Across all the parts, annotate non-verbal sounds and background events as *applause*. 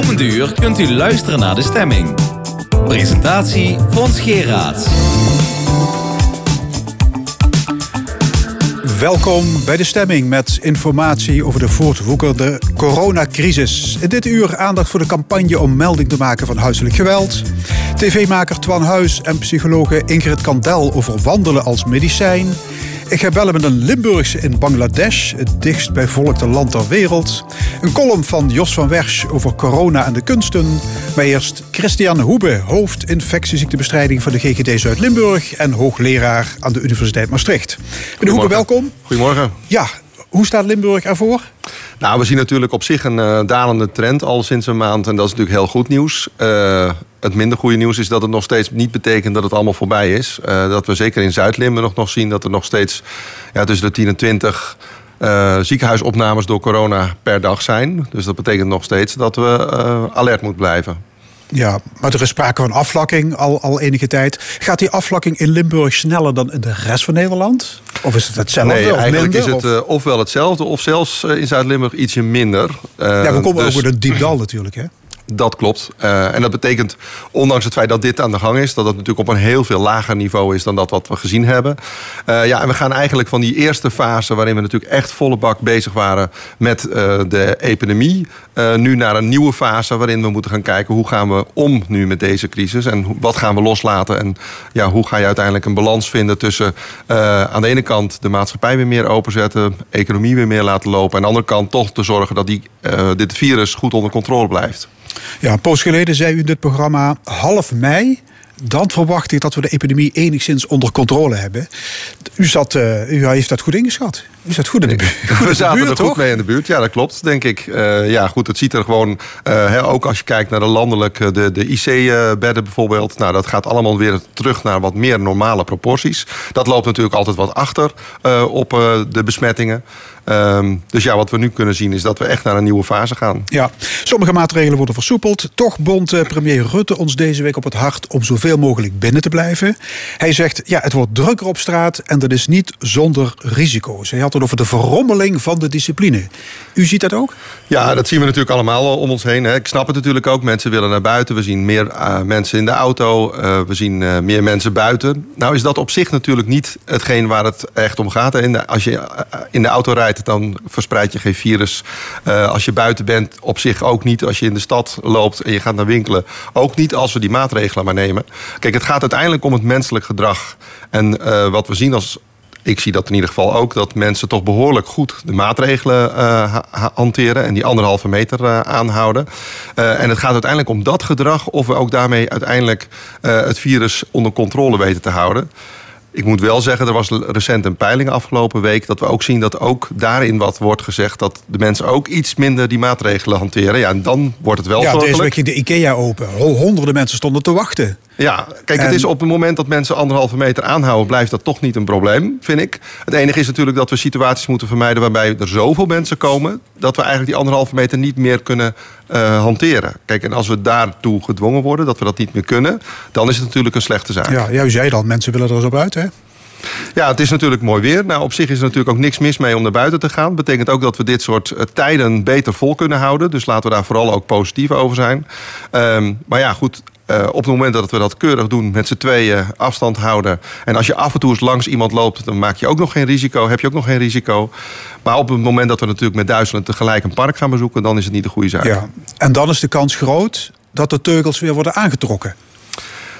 komende uur kunt u luisteren naar de stemming. Presentatie Fons Geraerts. Welkom bij de stemming met informatie over de voortwoekerde coronacrisis. In dit uur aandacht voor de campagne om melding te maken van huiselijk geweld. TV-maker Twan Huis en psychologe Ingrid Kandel over wandelen als medicijn. Ik ga bellen met een Limburgse in Bangladesh, het dichtst bijvolkte land ter wereld. Een column van Jos van Wersch over corona en de kunsten. Maar eerst Christian Hoebe, hoofd infectieziektebestrijding van de GGD Zuid-Limburg en hoogleraar aan de Universiteit Maastricht. Meneer Hoebe, welkom. Goedemorgen. Ja, hoe staat Limburg ervoor? Nou, we zien natuurlijk op zich een uh, dalende trend al sinds een maand. En dat is natuurlijk heel goed nieuws. Uh, het minder goede nieuws is dat het nog steeds niet betekent dat het allemaal voorbij is. Uh, dat we zeker in Zuid-Limburg nog zien dat er nog steeds ja, tussen de 10 en 20 ziekenhuisopnames door corona per dag zijn. Dus dat betekent nog steeds dat we alert moeten blijven. Ja, maar er is sprake van afvlakking al, al enige tijd. Gaat die afvlakking in Limburg sneller dan in de rest van Nederland? Of is het hetzelfde? Nee, of eigenlijk minder, is het of? uh, ofwel hetzelfde of zelfs uh, in Zuid-Limburg ietsje minder. Ja, we komen dus... over de diepdal natuurlijk, hè? Dat klopt. Uh, en dat betekent, ondanks het feit dat dit aan de gang is, dat het natuurlijk op een heel veel lager niveau is dan dat wat we gezien hebben. Uh, ja, en we gaan eigenlijk van die eerste fase, waarin we natuurlijk echt volle bak bezig waren met uh, de epidemie, nu naar een nieuwe fase waarin we moeten gaan kijken hoe gaan we om nu met deze crisis en wat gaan we loslaten en ja, hoe ga je uiteindelijk een balans vinden tussen aan de ene kant de maatschappij weer meer openzetten, economie weer meer laten lopen, en aan de andere kant toch te zorgen dat die, dit virus goed onder controle blijft. Ja, een poos geleden zei u in dit programma half mei. Dan verwacht ik dat we de epidemie enigszins onder controle hebben. U, zat, uh, u heeft dat goed ingeschat. U zat goed in de buurt. *laughs* We zaten buurt, er toch? goed mee in de buurt. Ja, dat klopt, denk ik. Uh, ja, goed, het ziet er gewoon... Uh, hè, ook als je kijkt naar de landelijke, de, de IC-bedden bijvoorbeeld... nou, dat gaat allemaal weer terug naar wat meer normale proporties. Dat loopt natuurlijk altijd wat achter op de besmettingen. Um, dus ja, wat we nu kunnen zien is dat we echt naar een nieuwe fase gaan. Ja, sommige maatregelen worden versoepeld. Toch bond premier Rutte ons deze week op het hart om zoveel mogelijk binnen te blijven. Hij zegt, ja, het wordt drukker op straat en dat is niet zonder risico's. Hij had over de verrommeling van de discipline. U ziet dat ook? Ja, dat zien we natuurlijk allemaal om ons heen. Hè. Ik snap het natuurlijk ook. Mensen willen naar buiten. We zien meer uh, mensen in de auto. Uh, we zien uh, meer mensen buiten. Nou is dat op zich natuurlijk niet hetgeen waar het echt om gaat. Als je in de auto rijdt, dan verspreid je geen virus. Als je buiten bent, op zich ook niet. Als je in de stad loopt en je gaat naar winkelen, ook niet als we die maatregelen maar nemen. Kijk, het gaat uiteindelijk om het menselijk gedrag. En wat we zien als ik zie dat in ieder geval ook, dat mensen toch behoorlijk goed de maatregelen uh, hanteren en die anderhalve meter uh, aanhouden. Uh, en het gaat uiteindelijk om dat gedrag, of we ook daarmee uiteindelijk het virus onder controle weten te houden. Ik moet wel zeggen, er was recent een peiling afgelopen week... dat we ook zien dat ook daarin wat wordt gezegd... dat de mensen ook iets minder die maatregelen hanteren. Ja, en dan wordt het wel ja, zorgelijk. deze week ging de IKEA open. Honderden mensen stonden te wachten. Ja, kijk, en... het is op het moment dat mensen anderhalve meter aanhouden... blijft dat toch niet een probleem, vind ik. Het enige is natuurlijk dat we situaties moeten vermijden... waarbij er zoveel mensen komen... dat we eigenlijk die anderhalve meter niet meer kunnen uh, hanteren. Kijk, en als we daartoe gedwongen worden... dat we dat niet meer kunnen... dan is het natuurlijk een slechte zaak. Ja, u zei mensen willen er eens op uit, hè? Ja, het is natuurlijk mooi weer. Nou, op zich is er natuurlijk ook niks mis mee om naar buiten te gaan. Betekent ook dat we dit soort uh, tijden beter vol kunnen houden. Dus laten we daar vooral ook positief over zijn. Um, maar ja, goed. Uh, op het moment dat we dat keurig doen, met z'n tweeën afstand houden. En als je af en toe eens langs iemand loopt, dan maak je ook nog geen risico. Heb je ook nog geen risico. Maar op het moment dat we natuurlijk met Duitsland tegelijk een park gaan bezoeken, dan is het niet de goede zaak. Ja. En dan is de kans groot dat de teugels weer worden aangetrokken.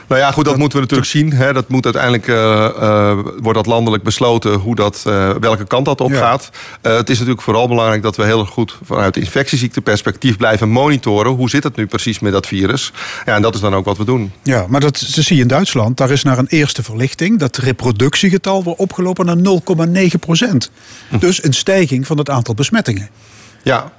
Nou ja, goed, dat, dat moeten we natuurlijk zien. Hè. Dat moet uiteindelijk uh, uh, wordt dat landelijk besloten hoe dat, uh, welke kant dat op ja. gaat. het is natuurlijk vooral belangrijk dat we heel goed vanuit infectieziekteperspectief blijven monitoren. Hoe zit het nu precies met dat virus? Ja, en dat is dan ook wat we doen. Ja, maar dat, dat zie je in Duitsland. Daar is naar een eerste verlichting dat reproductiegetal wordt opgelopen naar 0,9 procent. Hm. Dus een stijging van het aantal besmettingen. Ja,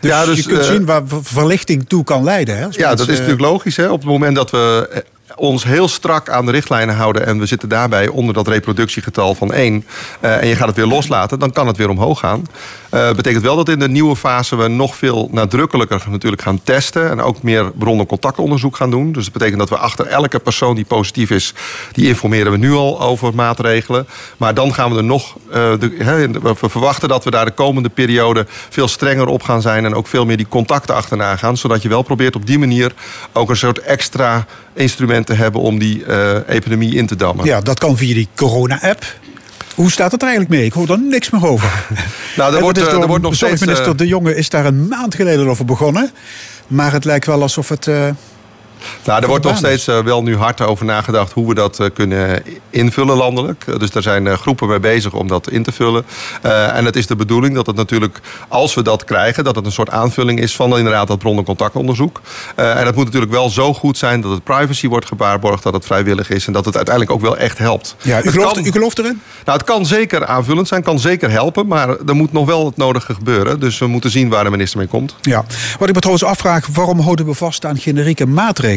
dus, ja, dus je kunt uh, zien waar verlichting toe kan leiden. Hè, ja, dat is natuurlijk logisch. Hè? Op het moment dat we ons heel strak aan de richtlijnen houden en we zitten daarbij onder dat reproductiegetal van 1 en je gaat het weer loslaten, dan kan het weer omhoog gaan. Dat betekent wel dat in de nieuwe fase we nog veel nadrukkelijker natuurlijk gaan testen en ook meer bron- en contactonderzoek gaan doen. Dus dat betekent dat we achter elke persoon die positief is, die informeren we nu al over maatregelen. Maar dan gaan we er nog, de, we verwachten dat we daar de komende periode veel strenger op gaan zijn en ook veel meer die contacten achterna gaan, zodat je wel probeert op die manier ook een soort extra instrument te hebben om die uh, epidemie in te dammen. Ja, dat kan via die corona-app. Hoe staat het er eigenlijk mee? Ik hoor er niks meer over. *laughs* nou, er wordt, er wordt nog steeds... Minister De Jonge is daar een maand geleden over begonnen. Maar het lijkt wel alsof het... Uh, nou, er wordt nog steeds uh, wel nu hard over nagedacht hoe we dat uh, kunnen invullen landelijk. Uh, dus daar zijn groepen mee bezig om dat in te vullen. en het is de bedoeling dat het natuurlijk, als we dat krijgen, dat het een soort aanvulling is van inderdaad dat bron- en contactonderzoek. en het moet natuurlijk wel zo goed zijn dat het privacy wordt gewaarborgd, dat het vrijwillig is en dat het uiteindelijk ook wel echt helpt. Ja, u, gelooft, kan, u gelooft erin? Nou, het kan zeker aanvullend zijn, kan zeker helpen, maar er moet nog wel het nodige gebeuren. Dus we moeten zien waar de minister mee komt. Ja, wat ik me trouwens afvraag, waarom houden we vast aan generieke maatregelen?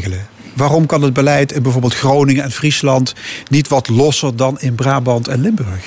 Waarom kan het beleid in bijvoorbeeld Groningen en Friesland niet wat losser dan in Brabant en Limburg?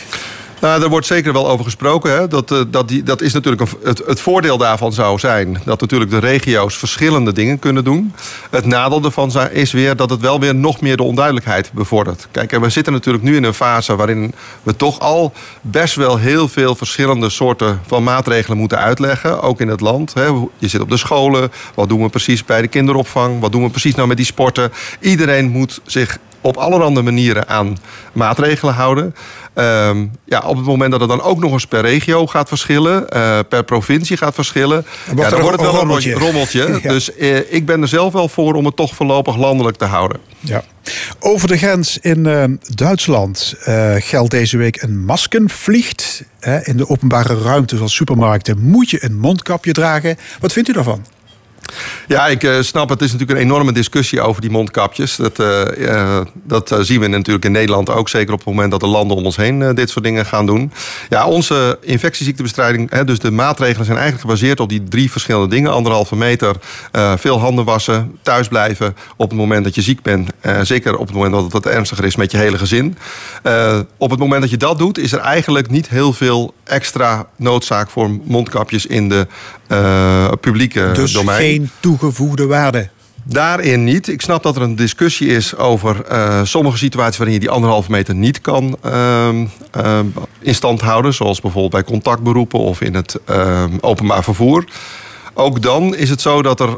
Nou, er wordt zeker wel over gesproken. Hè. Dat, eh, dat, die, dat is natuurlijk een, het, voordeel daarvan zou zijn dat natuurlijk de regio's verschillende dingen kunnen doen. Het nadeel ervan is weer dat het wel weer nog meer de onduidelijkheid bevordert. Kijk, en we zitten natuurlijk nu in een fase waarin we toch al best wel heel veel verschillende soorten van maatregelen moeten uitleggen. Ook in het land. Hè. Je zit op de scholen. Wat doen we precies bij de kinderopvang? Wat doen we precies nou met die sporten? Iedereen moet zich op allerhande manieren aan maatregelen houden. Um, ja, op het moment dat het dan ook nog eens per regio gaat verschillen, uh, per provincie gaat verschillen, ja, dan wordt het wel een rommeltje. rommeltje. *laughs* ja. Dus uh, ik ben er zelf wel voor om het toch voorlopig landelijk te houden. Ja. Over de grens in uh, Duitsland geldt deze week een maskenvliegt. in de openbare ruimte van supermarkten moet je een mondkapje dragen. Wat vindt u daarvan? Ja, ik uh, snap het. is natuurlijk een enorme discussie over die mondkapjes. Dat, uh, uh, dat zien we natuurlijk in Nederland ook. Zeker op het moment dat de landen om ons heen dit soort dingen gaan doen. Ja, onze infectieziektebestrijding, hè, dus de maatregelen zijn eigenlijk gebaseerd op die drie verschillende dingen. Anderhalve meter, veel handen wassen, thuis blijven op het moment dat je ziek bent. zeker op het moment dat het wat ernstiger is met je hele gezin. op het moment dat je dat doet, is er eigenlijk niet heel veel extra noodzaak voor mondkapjes in de publieke dus domein. Geen toegevoegde waarde. Daarin niet. Ik snap dat er een discussie is over uh, sommige situaties waarin je die anderhalve meter niet kan uh, uh, in stand houden. Zoals bijvoorbeeld bij contactberoepen of in het openbaar vervoer. Ook dan is het zo dat er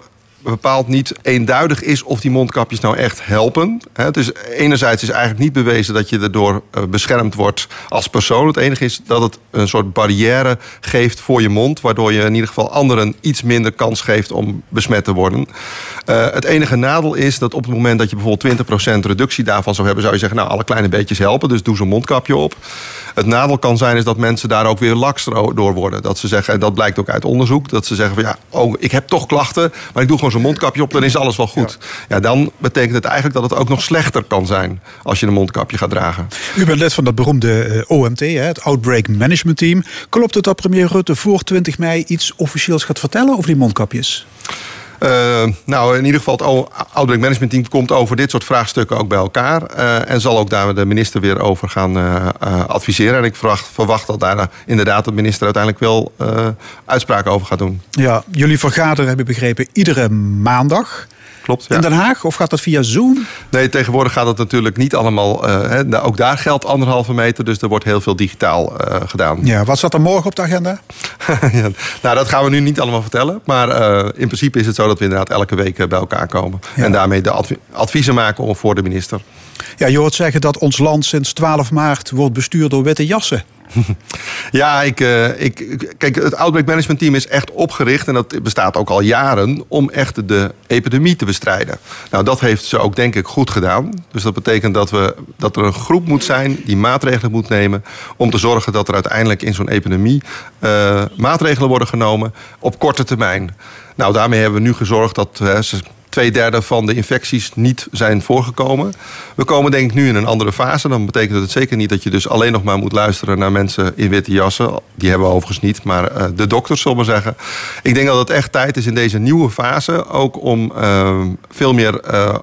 bepaald niet eenduidig is of die mondkapjes nou echt helpen. Het is, enerzijds is eigenlijk niet bewezen dat je erdoor beschermd wordt als persoon. Het enige is dat het een soort barrière geeft voor je mond, waardoor je in ieder geval anderen iets minder kans geeft om besmet te worden. Uh, het enige nadeel is dat op het moment dat je bijvoorbeeld 20% reductie daarvan zou hebben, zou je zeggen, nou alle kleine beetjes helpen, dus doe zo'n mondkapje op. Het nadeel kan zijn is dat mensen daar ook weer laks door worden. Dat ze zeggen, en dat blijkt ook uit onderzoek, dat ze zeggen van ja, oh, ik heb toch klachten, maar ik doe gewoon zo'n mondkapje op, dan is alles wel goed. Ja. dan betekent het eigenlijk dat het ook nog slechter kan zijn als je een mondkapje gaat dragen. U bent lid van dat beroemde uh, OMT, het Outbreak Management Team. Klopt het dat premier Rutte voor 20 mei iets officieels gaat vertellen over die mondkapjes? Uh, nou, in ieder geval het Outbreak Management Team komt over dit soort vraagstukken ook bij elkaar. Uh, en zal ook daar de minister weer over gaan uh, adviseren. En ik verwacht, verwacht dat daar inderdaad de minister uiteindelijk wel uitspraken over gaat doen. Ja, jullie vergaderen, hebben begrepen, iedere maandag. Klopt, ja. In Den Haag of gaat dat via Zoom? Nee, tegenwoordig gaat het natuurlijk niet allemaal. Uh, ook daar geldt anderhalve meter, dus er wordt heel veel digitaal uh, gedaan. Ja, wat staat er morgen op de agenda? *laughs* ja, nou, dat gaan we nu niet allemaal vertellen. Maar uh, in principe is het zo dat we inderdaad elke week bij elkaar komen. Ja. En daarmee de adv adviezen maken voor de minister. Ja, je hoort zeggen dat ons land sinds 12 maart wordt bestuurd door witte jassen. *laughs* Ja, ik, uh, ik, kijk, het Outbreak Management Team is echt opgericht... en dat bestaat ook al jaren om echt de epidemie te bestrijden. Nou, dat heeft ze ook denk ik goed gedaan. Dus dat betekent dat, we, dat er een groep moet zijn die maatregelen moet nemen... om te zorgen dat er uiteindelijk in zo'n epidemie uh, maatregelen worden genomen op korte termijn. Nou, daarmee hebben we nu gezorgd dat... Uh, twee derde van de infecties niet zijn voorgekomen. We komen denk ik nu in een andere fase. Dan betekent het zeker niet dat je dus alleen nog maar moet luisteren naar mensen in witte jassen. Die hebben we overigens niet, maar uh, de dokters zullen we zeggen. Ik denk dat het echt tijd is in deze nieuwe fase ook om uh, veel meer uh,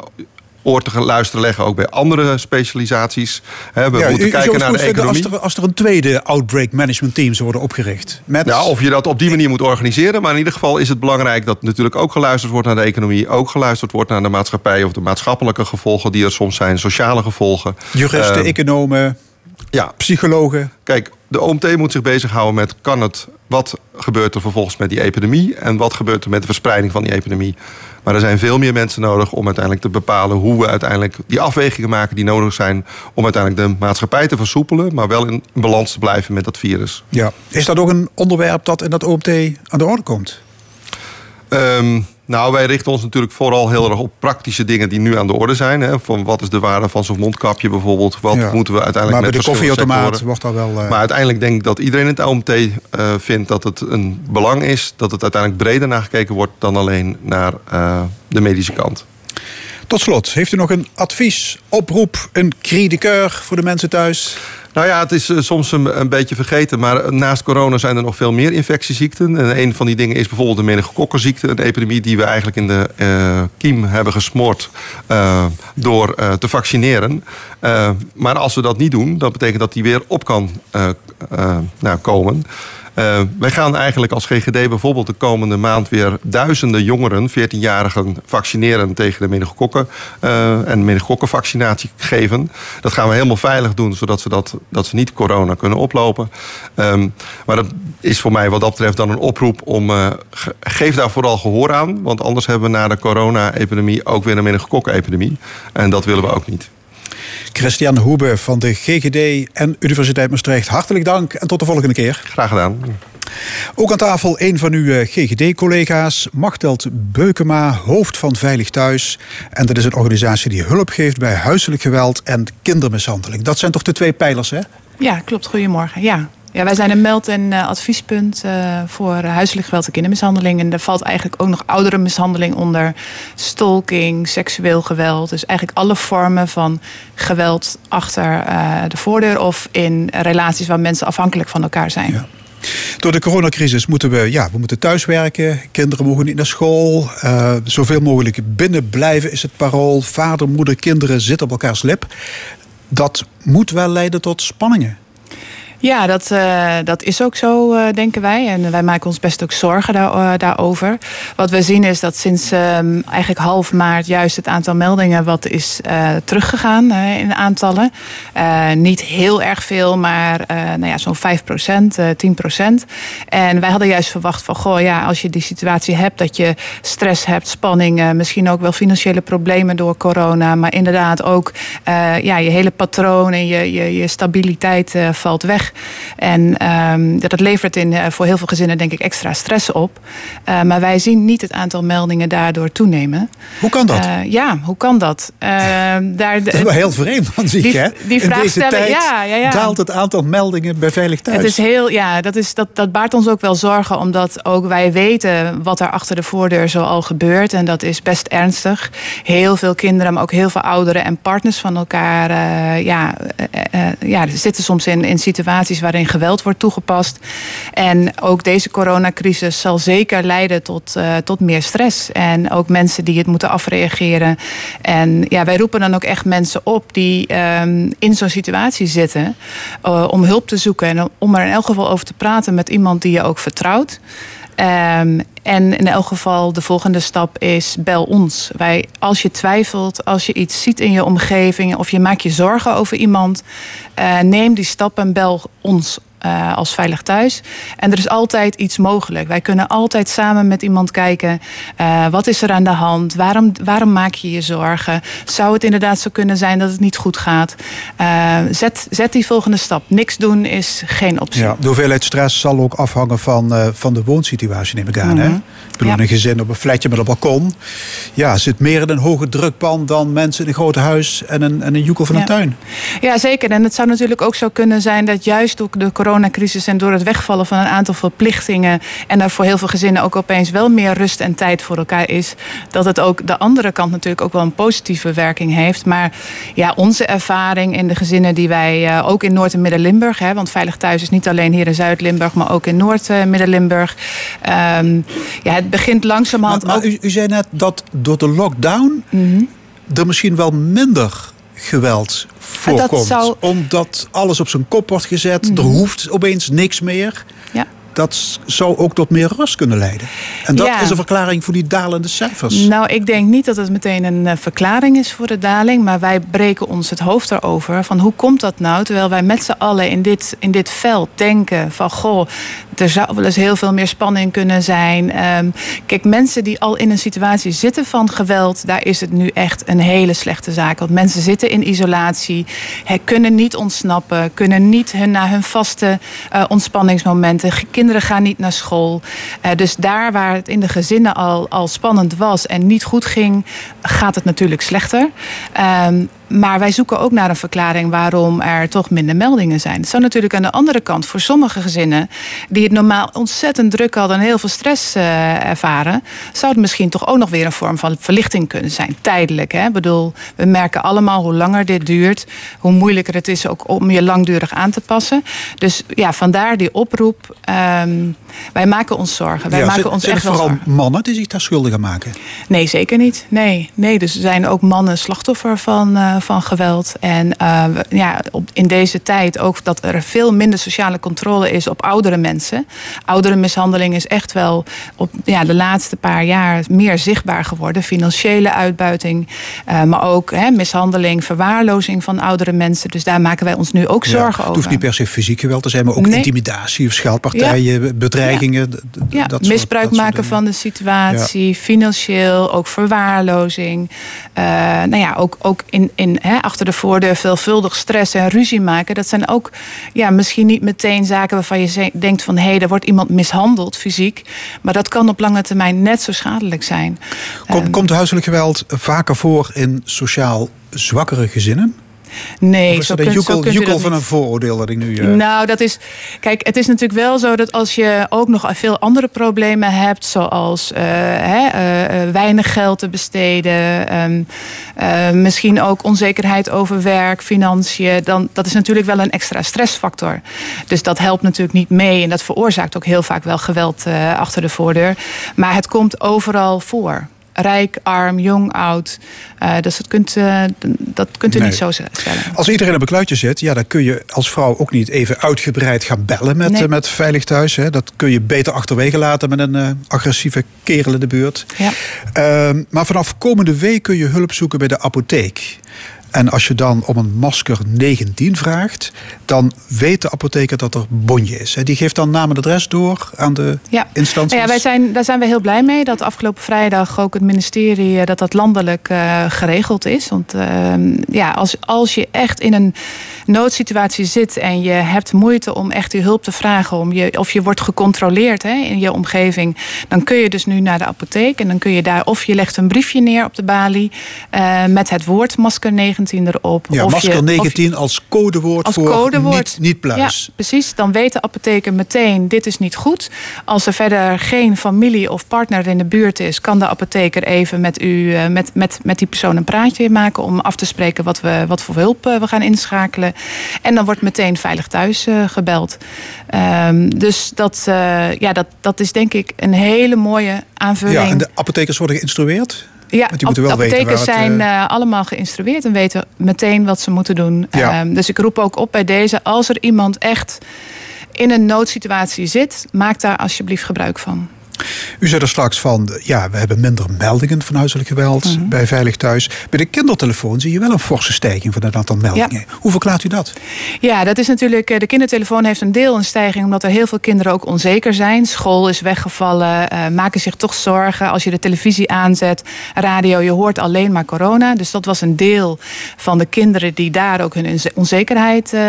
oor te luisteren leggen, ook bij andere specialisaties. We Ja, moeten u- kijken naar de economie. Als er, als er een tweede outbreak management team zou worden opgericht. Met, Ja, of je dat op die manier moet organiseren. Maar in ieder geval is het belangrijk dat natuurlijk ook geluisterd wordt naar de economie. Ook geluisterd wordt naar de maatschappij of de maatschappelijke gevolgen die er soms zijn, sociale gevolgen. juristen, Eh, economen, ja, psychologen. Kijk, de OMT moet zich bezighouden met kan het, wat gebeurt er vervolgens met die epidemie en wat gebeurt er met de verspreiding van die epidemie. Maar er zijn veel meer mensen nodig om uiteindelijk te bepalen hoe we uiteindelijk die afwegingen maken die nodig zijn om uiteindelijk de maatschappij te versoepelen, maar wel in balans te blijven met dat virus. Ja. Is dat ook een onderwerp dat in dat OMT aan de orde komt? Ehm, nou, wij richten ons natuurlijk vooral heel erg op praktische dingen die nu aan de orde zijn. Hè. Van wat is de waarde van zo'n mondkapje bijvoorbeeld? Wat Ja. moeten we uiteindelijk maar met de koffieautomaat wordt wel... eh, Maar uiteindelijk denk ik dat iedereen in het OMT eh, vindt dat het een belang is dat het uiteindelijk breder naar gekeken wordt dan alleen naar eh, de medische kant. Tot slot, heeft u nog een advies, oproep, een cri voor de mensen thuis? Nou ja, het is eh, soms een, beetje vergeten, maar naast corona zijn er nog veel meer infectieziekten. En een van die dingen is bijvoorbeeld de meningokokkenziekte, een epidemie die we eigenlijk in de eh, kiem hebben gesmoord eh, door eh, te vaccineren. Eh, maar als we dat niet doen, dat betekent dat die weer op kan eh, eh, nou, komen. Eh, wij gaan eigenlijk als GGD bijvoorbeeld de komende maand weer duizenden jongeren, 14-jarigen, vaccineren tegen de meningokokken eh, en meningokkenvaccinatie geven. Dat gaan we helemaal veilig doen, zodat ze, dat, dat ze niet corona kunnen oplopen. Ehm, maar dat is voor mij wat dat betreft dan een oproep om, ge- geef daar vooral gehoor aan. Want anders hebben we na de corona-epidemie ook weer een meningokokkenepidemie. En dat willen we ook niet. Christian Hoebe van de GGD en Universiteit Maastricht, hartelijk dank en tot de volgende keer. Graag gedaan. Ook aan tafel een van uw eh, GGD-collega's, Machteld Beukema, hoofd van Veilig Thuis. En dat is een organisatie die hulp geeft bij huiselijk geweld en kindermishandeling. Dat zijn toch de twee pijlers, hè? Ja, klopt. Goedemorgen. Ja. Ja, wij zijn een meld- en eh, adviespunt eh, voor huiselijk geweld en kindermishandeling. En daar valt eigenlijk ook nog ouderenmishandeling onder. Stalking, seksueel geweld. Dus eigenlijk alle vormen van geweld achter eh, de voordeur of in relaties waar mensen afhankelijk van elkaar zijn. Door de coronacrisis moeten we, ja, we moeten thuiswerken. Kinderen mogen niet naar school. Eh, zoveel mogelijk binnen blijven is het parool. Vader, moeder, kinderen zitten op elkaars lip. Dat moet wel leiden tot spanningen. Ja, dat, eh, dat is ook zo, eh, denken wij. En wij maken ons best ook zorgen daar, eh, daarover. Wat we zien is dat sinds ehm, eigenlijk half maart juist het aantal meldingen wat is teruggegaan in aantallen. Niet heel erg veel, maar nou ja, zo'n 5 procent, 10 procent. En wij hadden juist verwacht van, goh, ja, als je die situatie hebt dat je stress hebt, spanningen, misschien ook wel financiële problemen door corona, maar inderdaad ook ja, je hele patroon en je, je, je stabiliteit valt weg. En ehm, dat levert in, eh, voor heel veel gezinnen denk ik extra stress op. Eh, maar wij zien niet het aantal meldingen daardoor toenemen. Hoe kan dat? Eh, ja, hoe kan dat? Eh, *laughs* daar, dat is wel heel vreemd van zich, die- hè? die In vraag deze stellen, tijd ja, ja, ja. daalt het aantal meldingen bij Veilig Thuis. Het is heel, ja, dat, is, dat, dat baart ons ook wel zorgen, omdat ook wij weten wat er achter de voordeur zoal gebeurt. En dat is best ernstig. Heel veel kinderen, maar ook heel veel ouderen en partners van elkaar ja, ja, zitten soms in, in situaties waarin geweld wordt toegepast. En ook deze coronacrisis zal zeker leiden tot, eh, tot meer stress. En ook mensen die het moeten afreageren. En ja, wij roepen dan ook echt mensen op die ehm, in zo'n situatie zitten. eh, om hulp te zoeken en om er in elk geval over te praten met iemand die je ook vertrouwt. Ehm, en in elk geval de volgende stap is bel ons. Wij, als je twijfelt, als je iets ziet in je omgeving of je maakt je zorgen over iemand, eh, neem die stap en bel ons. Eh, als veilig thuis. En er is altijd iets mogelijk. Wij kunnen altijd samen met iemand kijken. eh, wat is er aan de hand? Waarom, waarom maak je je zorgen? Zou het inderdaad zo kunnen zijn dat het niet goed gaat? Eh, zet, zet die volgende stap. Niks doen is geen optie. Ja, de hoeveelheid stress zal ook afhangen van, van de woonsituatie, neem ik aan. hè? Mhm. Ik bedoel, Ja. een gezin op een flatje met een balkon. Ja, zit meer in een hoge drukpan dan mensen in een groot huis en een, en een joekel van een tuin. Ja, zeker. En het zou natuurlijk ook zo kunnen zijn dat juist door de coronacrisis en door het wegvallen van een aantal verplichtingen en er voor heel veel gezinnen ook opeens wel meer rust en tijd voor elkaar is, dat het ook de andere kant natuurlijk ook wel een positieve werking heeft. Maar ja, onze ervaring in de gezinnen die wij eh, ook in Noord- en Midden-Limburg, want Veilig Thuis is niet alleen hier in Zuid-Limburg, maar ook in Noord-Midden-Limburg. Ehm, ja, het begint langzamerhand maar ook. u, u zei net dat door de lockdown Mhm. er misschien wel minder geweld voorkomt. zou- Omdat alles op zijn kop wordt gezet. Er hoeft opeens niks meer. Ja. Dat zou ook tot meer rust kunnen leiden. En dat Ja. is een verklaring voor die dalende cijfers. Nou, ik denk niet dat het meteen een eh, verklaring is voor de daling. Maar wij breken ons het hoofd erover. Van hoe komt dat nou? Terwijl wij met z'n allen in dit, in dit veld denken van... goh, er zou wel eens heel veel meer spanning kunnen zijn. Ehm, kijk, mensen die al in een situatie zitten van geweld... daar is het nu echt een hele slechte zaak. Want mensen zitten in isolatie. Hè, kunnen niet ontsnappen. Kunnen niet hun, naar hun vaste eh, ontspanningsmomenten. Kinderen gaan niet naar school. Eh, dus daar waar het in de gezinnen al, al spannend was en niet goed ging, gaat het natuurlijk slechter. Ehm, maar wij zoeken ook naar een verklaring waarom er toch minder meldingen zijn. Het zou natuurlijk aan de andere kant voor sommige gezinnen die het normaal ontzettend druk hadden en heel veel stress eh, ervaren, zou het misschien toch ook nog weer een vorm van verlichting kunnen zijn. Tijdelijk. Hè? Ik bedoel, we merken allemaal hoe langer dit duurt, hoe moeilijker het is ook om je langdurig aan te passen. Dus ja, vandaar die oproep. Ehm, wij maken ons zorgen. Wij Ja, maken zijn- ons echt vooral zorgen. mannen die zich daar schuldig aan maken? Nee, zeker niet. Nee, nee. Dus er zijn ook mannen slachtoffer van, eh, van geweld. En eh, ja, op, in deze tijd ook dat er veel minder sociale controle is op oudere mensen. Oudere mishandeling is echt wel op ja, de laatste paar jaar meer zichtbaar geworden. Financiële uitbuiting, eh, maar ook hè, mishandeling, verwaarlozing van oudere mensen. Dus daar maken wij ons nu ook zorgen ja, het over. hoeft niet per se fysiek geweld te zijn, maar ook Nee. intimidatie of scheldpartijen, bedreigingen. Ja, dat soort- misbruik dat maken van de situatie, financieel, ook verwaarlozing. Eh, nou ja, ook, ook in, in, hè, achter de voordeur veelvuldig stress en ruzie maken. Dat zijn ook ja, misschien niet meteen zaken waarvan je denkt van... hé, hey, er wordt iemand mishandeld fysiek. Maar dat kan op lange termijn net zo schadelijk zijn. Kom- Ehm, komt huiselijk geweld vaker voor in sociaal zwakkere gezinnen? Nee, of is zo dat een kunt, zo joekel, kunt u joekel dat van een vooroordeel dat ik nu... eh, Nou, dat is. Kijk, het is natuurlijk wel zo dat als je ook nog veel andere problemen hebt, zoals eh, hè, eh, weinig geld te besteden, ehm, eh, misschien ook onzekerheid over werk, financiën, dan dat is natuurlijk wel een extra stressfactor. Dus dat helpt natuurlijk niet mee en dat veroorzaakt ook heel vaak wel geweld achter de voordeur. Maar het komt overal voor. Rijk, arm, jong, oud. Eh, dus dat kunt, eh, dat kunt u Nee. niet zo stellen. Als iedereen op een kluitje zit, ja, dan kun je als vrouw ook niet even uitgebreid gaan bellen met, Nee. eh, met Veilig Thuis. Hè. Dat kun je beter achterwege laten met een agressieve kerel in de buurt. Ja. Ehm, maar vanaf komende week kun je hulp zoeken bij de apotheek. En als je dan om een masker 19 vraagt, dan weet de apotheker dat er bonje is. Die geeft dan naam en adres door aan de Ja. instanties. Nou ja, wij zijn, daar zijn we heel blij mee dat afgelopen vrijdag ook het ministerie eh, dat dat landelijk eh, geregeld is. Want ehm, ja, als, als je echt in een noodsituatie zit en je hebt moeite om echt die hulp te vragen, om je, of je wordt gecontroleerd hè, in je omgeving, dan kun je dus nu naar de apotheek en dan kun je daar of je legt een briefje neer op de balie eh, met het woord masker 19 erop. ja, of masker je, of je- 19 als codewoord als voor codewoord. niet, niet pluis. Ja, precies. Dan weet de apotheker meteen, dit is niet goed. Als er verder geen familie of partner in de buurt is... kan de apotheker even met, u, eh, met, met, met die persoon een praatje maken... om af te spreken wat, we, wat voor hulp eh, we gaan inschakelen. En dan wordt meteen veilig thuis eh, gebeld. Ehm, dus dat, ja, dat, dat is denk ik een hele mooie aanvulling. Ja, en de apothekers worden geïnstrueerd. Ja, Want die moeten wel de weten het, zijn eh, allemaal geïnstrueerd en weten meteen wat ze moeten doen. Ja. Ehm, dus ik roep ook op bij deze, als er iemand echt in een noodsituatie zit, maak daar alsjeblieft gebruik van. U zei er straks van, ja, we hebben minder meldingen van huiselijk geweld Mhm. bij Veilig Thuis. Bij de kindertelefoon zie je wel een forse stijging van het aantal meldingen. Hoe verklaart u dat? Ja, dat is natuurlijk. eh, De kindertelefoon heeft een deel een stijging, omdat er heel veel kinderen ook onzeker zijn. School is weggevallen, eh, maken zich toch zorgen. Als je de televisie aanzet, radio, je hoort alleen maar corona. Dus dat was een deel van de kinderen die daar ook hun onze- onzekerheid eh,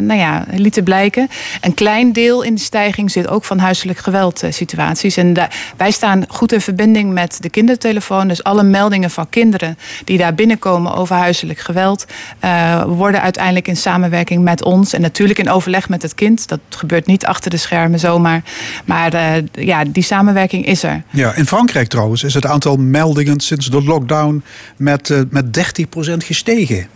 nou ja, lieten blijken. Een klein deel in de stijging zit ook van huiselijk geweld situaties. En wij staan goed in verbinding met de kindertelefoon. Dus alle meldingen van kinderen die daar binnenkomen over huiselijk geweld, eh, worden uiteindelijk in samenwerking met ons. En natuurlijk in overleg met het kind. Dat gebeurt niet achter de schermen zomaar. Maar eh, ja, die samenwerking is er. Ja, in Frankrijk trouwens is het aantal meldingen sinds de lockdown met, eh, met 30% gestegen.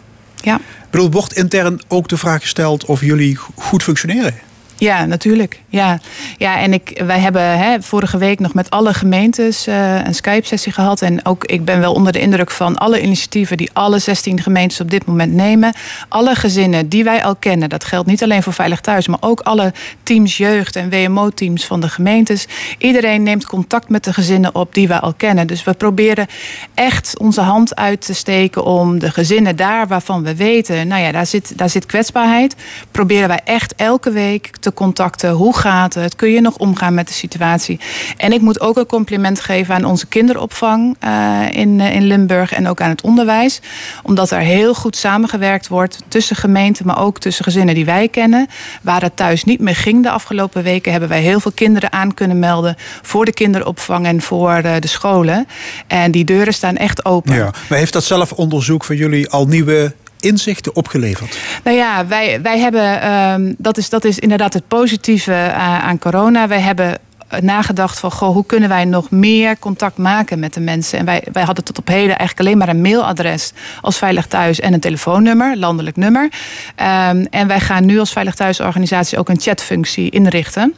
Ja. Ik bedoel, wordt intern ook de vraag gesteld of jullie goed functioneren? Ja, natuurlijk. Ja, ja en ik, wij hebben hè, vorige week nog met alle gemeentes uh, een Skype-sessie gehad. En ook ik ben wel onder de indruk van alle initiatieven die alle 16 gemeentes op dit moment nemen. Alle gezinnen die wij al kennen, dat geldt niet alleen voor Veilig Thuis, maar ook alle teams jeugd en WMO-teams van de gemeentes. Iedereen neemt contact met de gezinnen op die wij al kennen. Dus we proberen echt onze hand uit te steken om de gezinnen daar waarvan we weten, nou ja, daar zit, daar zit kwetsbaarheid. Proberen wij echt elke week te contacten. Hoe gaat het? Kun je nog omgaan met de situatie? En ik moet ook een compliment geven aan onze kinderopvang uh, in, uh, in Limburg en ook aan het onderwijs. Omdat er heel goed samengewerkt wordt tussen gemeenten, maar ook tussen gezinnen die wij kennen. Waar het thuis niet meer ging de afgelopen weken, hebben wij heel veel kinderen aan kunnen melden voor de kinderopvang en voor uh, de scholen. En die deuren staan echt open. Ja, maar heeft dat zelfonderzoek van jullie al nieuwe inzichten opgeleverd? Nou ja, wij, wij hebben, um, dat, is, dat is inderdaad het positieve uh, aan corona. Wij hebben nagedacht van goh, hoe kunnen wij nog meer contact maken met de mensen. En wij, wij hadden tot op heden eigenlijk alleen maar een mailadres als Veilig Thuis en een telefoonnummer, landelijk nummer. Um, en wij gaan nu als Veilig Thuis organisatie ook een chatfunctie inrichten.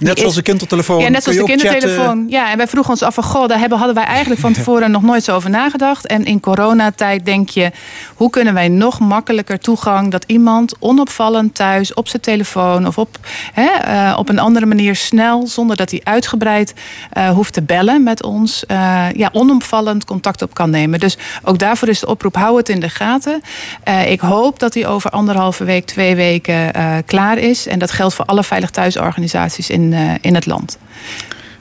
Net zoals de kindertelefoon. Ja, net zoals de kindertelefoon. Ja, en wij vroegen ons af van, goh, daar hebben, hadden wij eigenlijk van tevoren nog nooit zo over nagedacht. En in coronatijd denk je, hoe kunnen wij nog makkelijker toegang dat iemand onopvallend thuis op zijn telefoon of op, hè, uh, op een andere manier snel, zonder dat hij uitgebreid uh, hoeft te bellen met ons, uh, ja, onopvallend contact op kan nemen. Dus ook daarvoor is de oproep, hou het in de gaten. ik hoop dat hij over anderhalve week, twee weken klaar is. En dat geldt voor alle Veilig Thuisorganisaties in in, uh, in het land.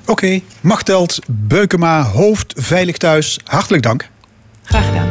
Oké, okay. Machteld Beukema, hoofd Veilig Thuis, hartelijk dank. Graag gedaan.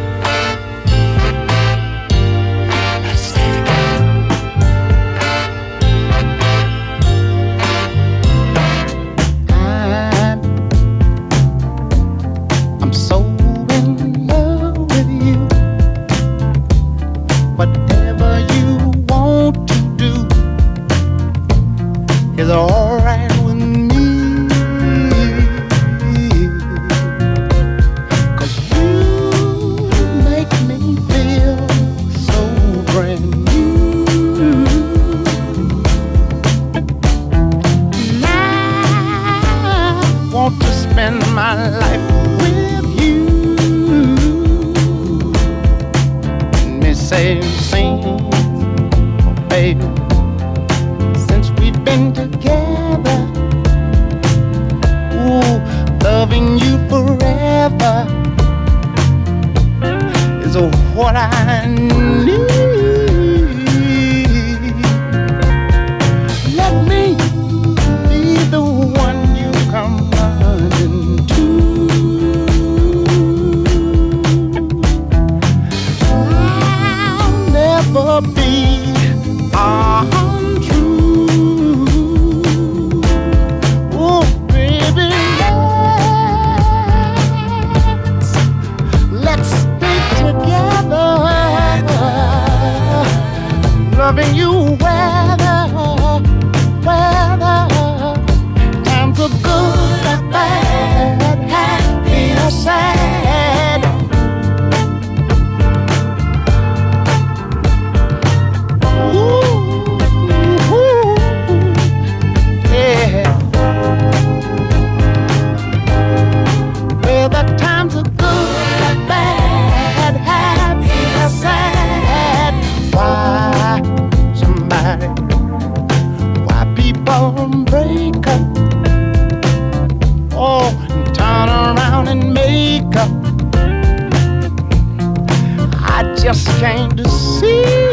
I just came to see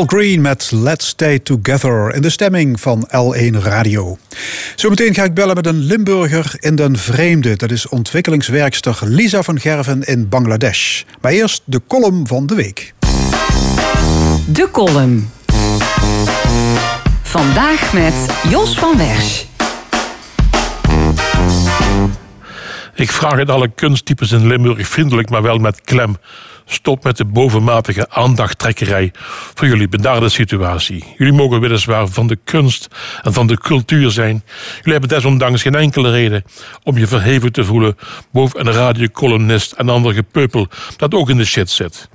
Al Green met Let's Stay Together in de stemming van L1 Radio. Zometeen ga ik bellen met een Limburger in den vreemde. Dat is ontwikkelingswerkster Lisa van Gerven in Bangladesh. Maar eerst de column van de week. De column. Vandaag met Jos van Wersch. Ik vraag het alle kunsttypes in Limburg vriendelijk, maar wel met klem. Stop met de bovenmatige aandachttrekkerij voor jullie benarde situatie. Jullie mogen weliswaar van de kunst en van de cultuur zijn. Jullie hebben desondanks geen enkele reden om je verheven te voelen boven een radiocolumnist en ander gepeupel dat ook in de shit zit.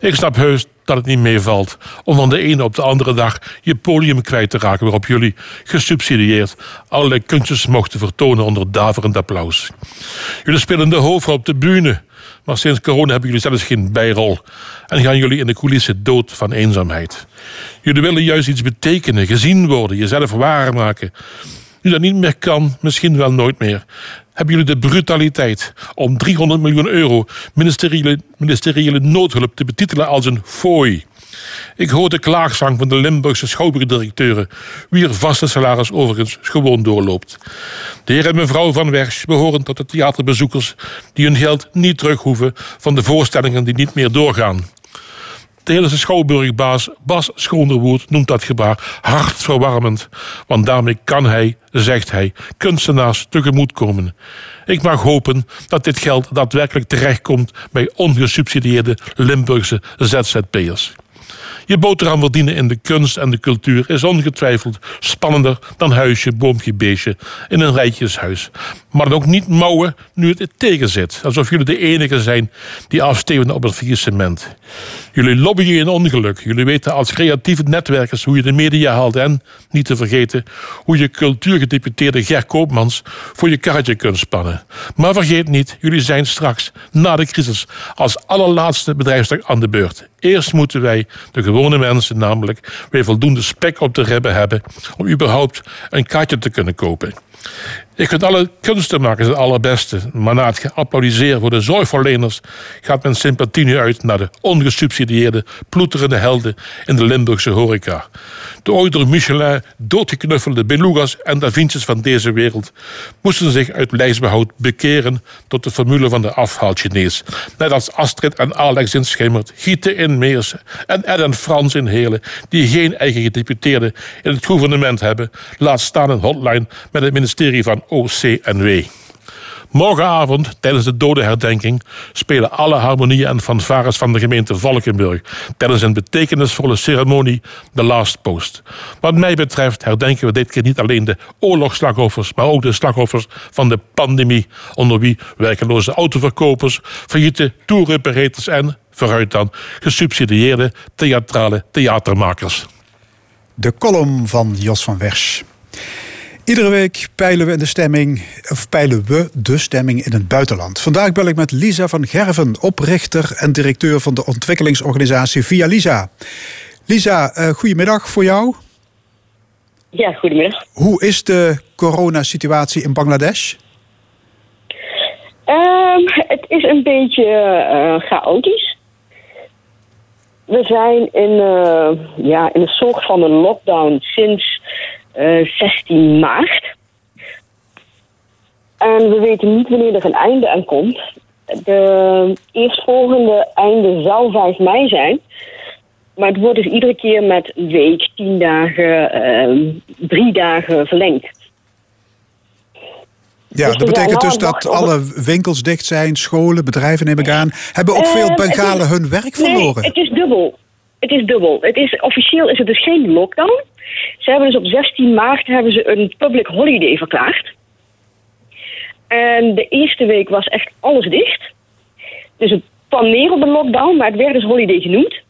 Ik snap heus dat het niet meevalt om van de ene op de andere dag je podium kwijt te raken waarop jullie gesubsidieerd allerlei kunstjes mochten vertonen onder daverend applaus. Jullie spelen de hoofdrol op de bühne, maar sinds corona hebben jullie zelfs geen bijrol en gaan jullie in de coulissen dood van eenzaamheid. Jullie willen juist iets betekenen, gezien worden, jezelf waarmaken. Nu dat niet meer kan, misschien wel nooit meer, hebben jullie de brutaliteit om 300 miljoen euro ministeriële, ministeriële noodhulp te betitelen als een fooi. Ik hoor de klaagzang van de Limburgse schouwburgdirecteuren, wie er vaste salaris overigens gewoon doorloopt. De heer en mevrouw Van Wersch behoren tot de theaterbezoekers die hun geld niet terug hoeven van de voorstellingen die niet meer doorgaan. De hele schouwburgbaas Bas Schoonderwoerd noemt dat gebaar hartverwarmend. Want daarmee kan hij, zegt hij, kunstenaars tegemoetkomen. Ik mag hopen dat dit geld daadwerkelijk terechtkomt bij ongesubsidieerde Limburgse ZZP'ers. Je boterham verdienen in de kunst en de cultuur is ongetwijfeld spannender dan huisje, boompje, beestje in een rijtjeshuis. Maar dan ook niet mouwen nu het tegenzit. Alsof jullie de enige zijn die afsteven op het faillissement. Jullie lobbyen in ongeluk. Jullie weten als creatieve netwerkers hoe je de media haalt en, niet te vergeten, hoe je cultuurgedeputeerde Ger Koopmans voor je karretje kunt spannen. Maar vergeet niet, jullie zijn straks, na de crisis, als allerlaatste bedrijfstak aan de beurt. Eerst moeten wij, de gewone mensen namelijk, weer voldoende spek op de ribben hebben om überhaupt een kaartje te kunnen kopen. Ik vind alle kunstenmakers het allerbeste, maar na het geapplaudiseren voor de zorgverleners gaat mijn sympathie nu uit naar de ongesubsidieerde, ploeterende helden in de Limburgse horeca. De ooit door Michelin doodgeknuffelde belugas en Vinci's van deze wereld moesten zich uit lijfsbehoud bekeren tot de formule van de afhaalchinees. Net als Astrid en Alex in Schimmert, Gieten in Meersen en Ed en Frans in Helen, die geen eigen gedeputeerde in het gouvernement hebben, laat staan een hotline met het ministerie van OCNW. Morgenavond, tijdens de dodenherdenking, spelen alle harmonieën en fanfares van de gemeente Valkenburg tijdens een betekenisvolle ceremonie de Last Post. Wat mij betreft herdenken we dit keer niet alleen de oorlogsslachtoffers, maar ook de slachtoffers van de pandemie, onder wie werkeloze autoverkopers, failliete toeroperators en, vooruit dan, gesubsidieerde theatrale theatermakers. De column van Jos van Wersch. Iedere week peilen we, in de stemming, of peilen we de stemming in het buitenland. Vandaag bel ik met Lisa van Gerven, oprichter en directeur van de ontwikkelingsorganisatie Via Lisa. Lisa, uh, goedemiddag voor jou. Ja, goedemiddag. Hoe is de coronasituatie in Bangladesh? Um, het is een beetje uh, chaotisch. We zijn in, uh, ja, in een soort van een lockdown sinds 16 maart. En we weten niet wanneer er een einde aan komt. De eerstvolgende einde zal 5 mei zijn. Maar het wordt dus iedere keer met een week, tien dagen, uh, drie dagen verlengd. Ja, dus dat betekent dus dat alle winkels dicht zijn, scholen, bedrijven neem ik aan. Hebben ook veel Bengalen is, hun werk verloren? Nee, het is dubbel. Het is dubbel. Het is, officieel is het dus geen lockdown. Ze hebben dus op 16 maart hebben ze een public holiday verklaard. En de eerste week was echt alles dicht. Dus het kwam op een lockdown, maar het werd dus holiday genoemd.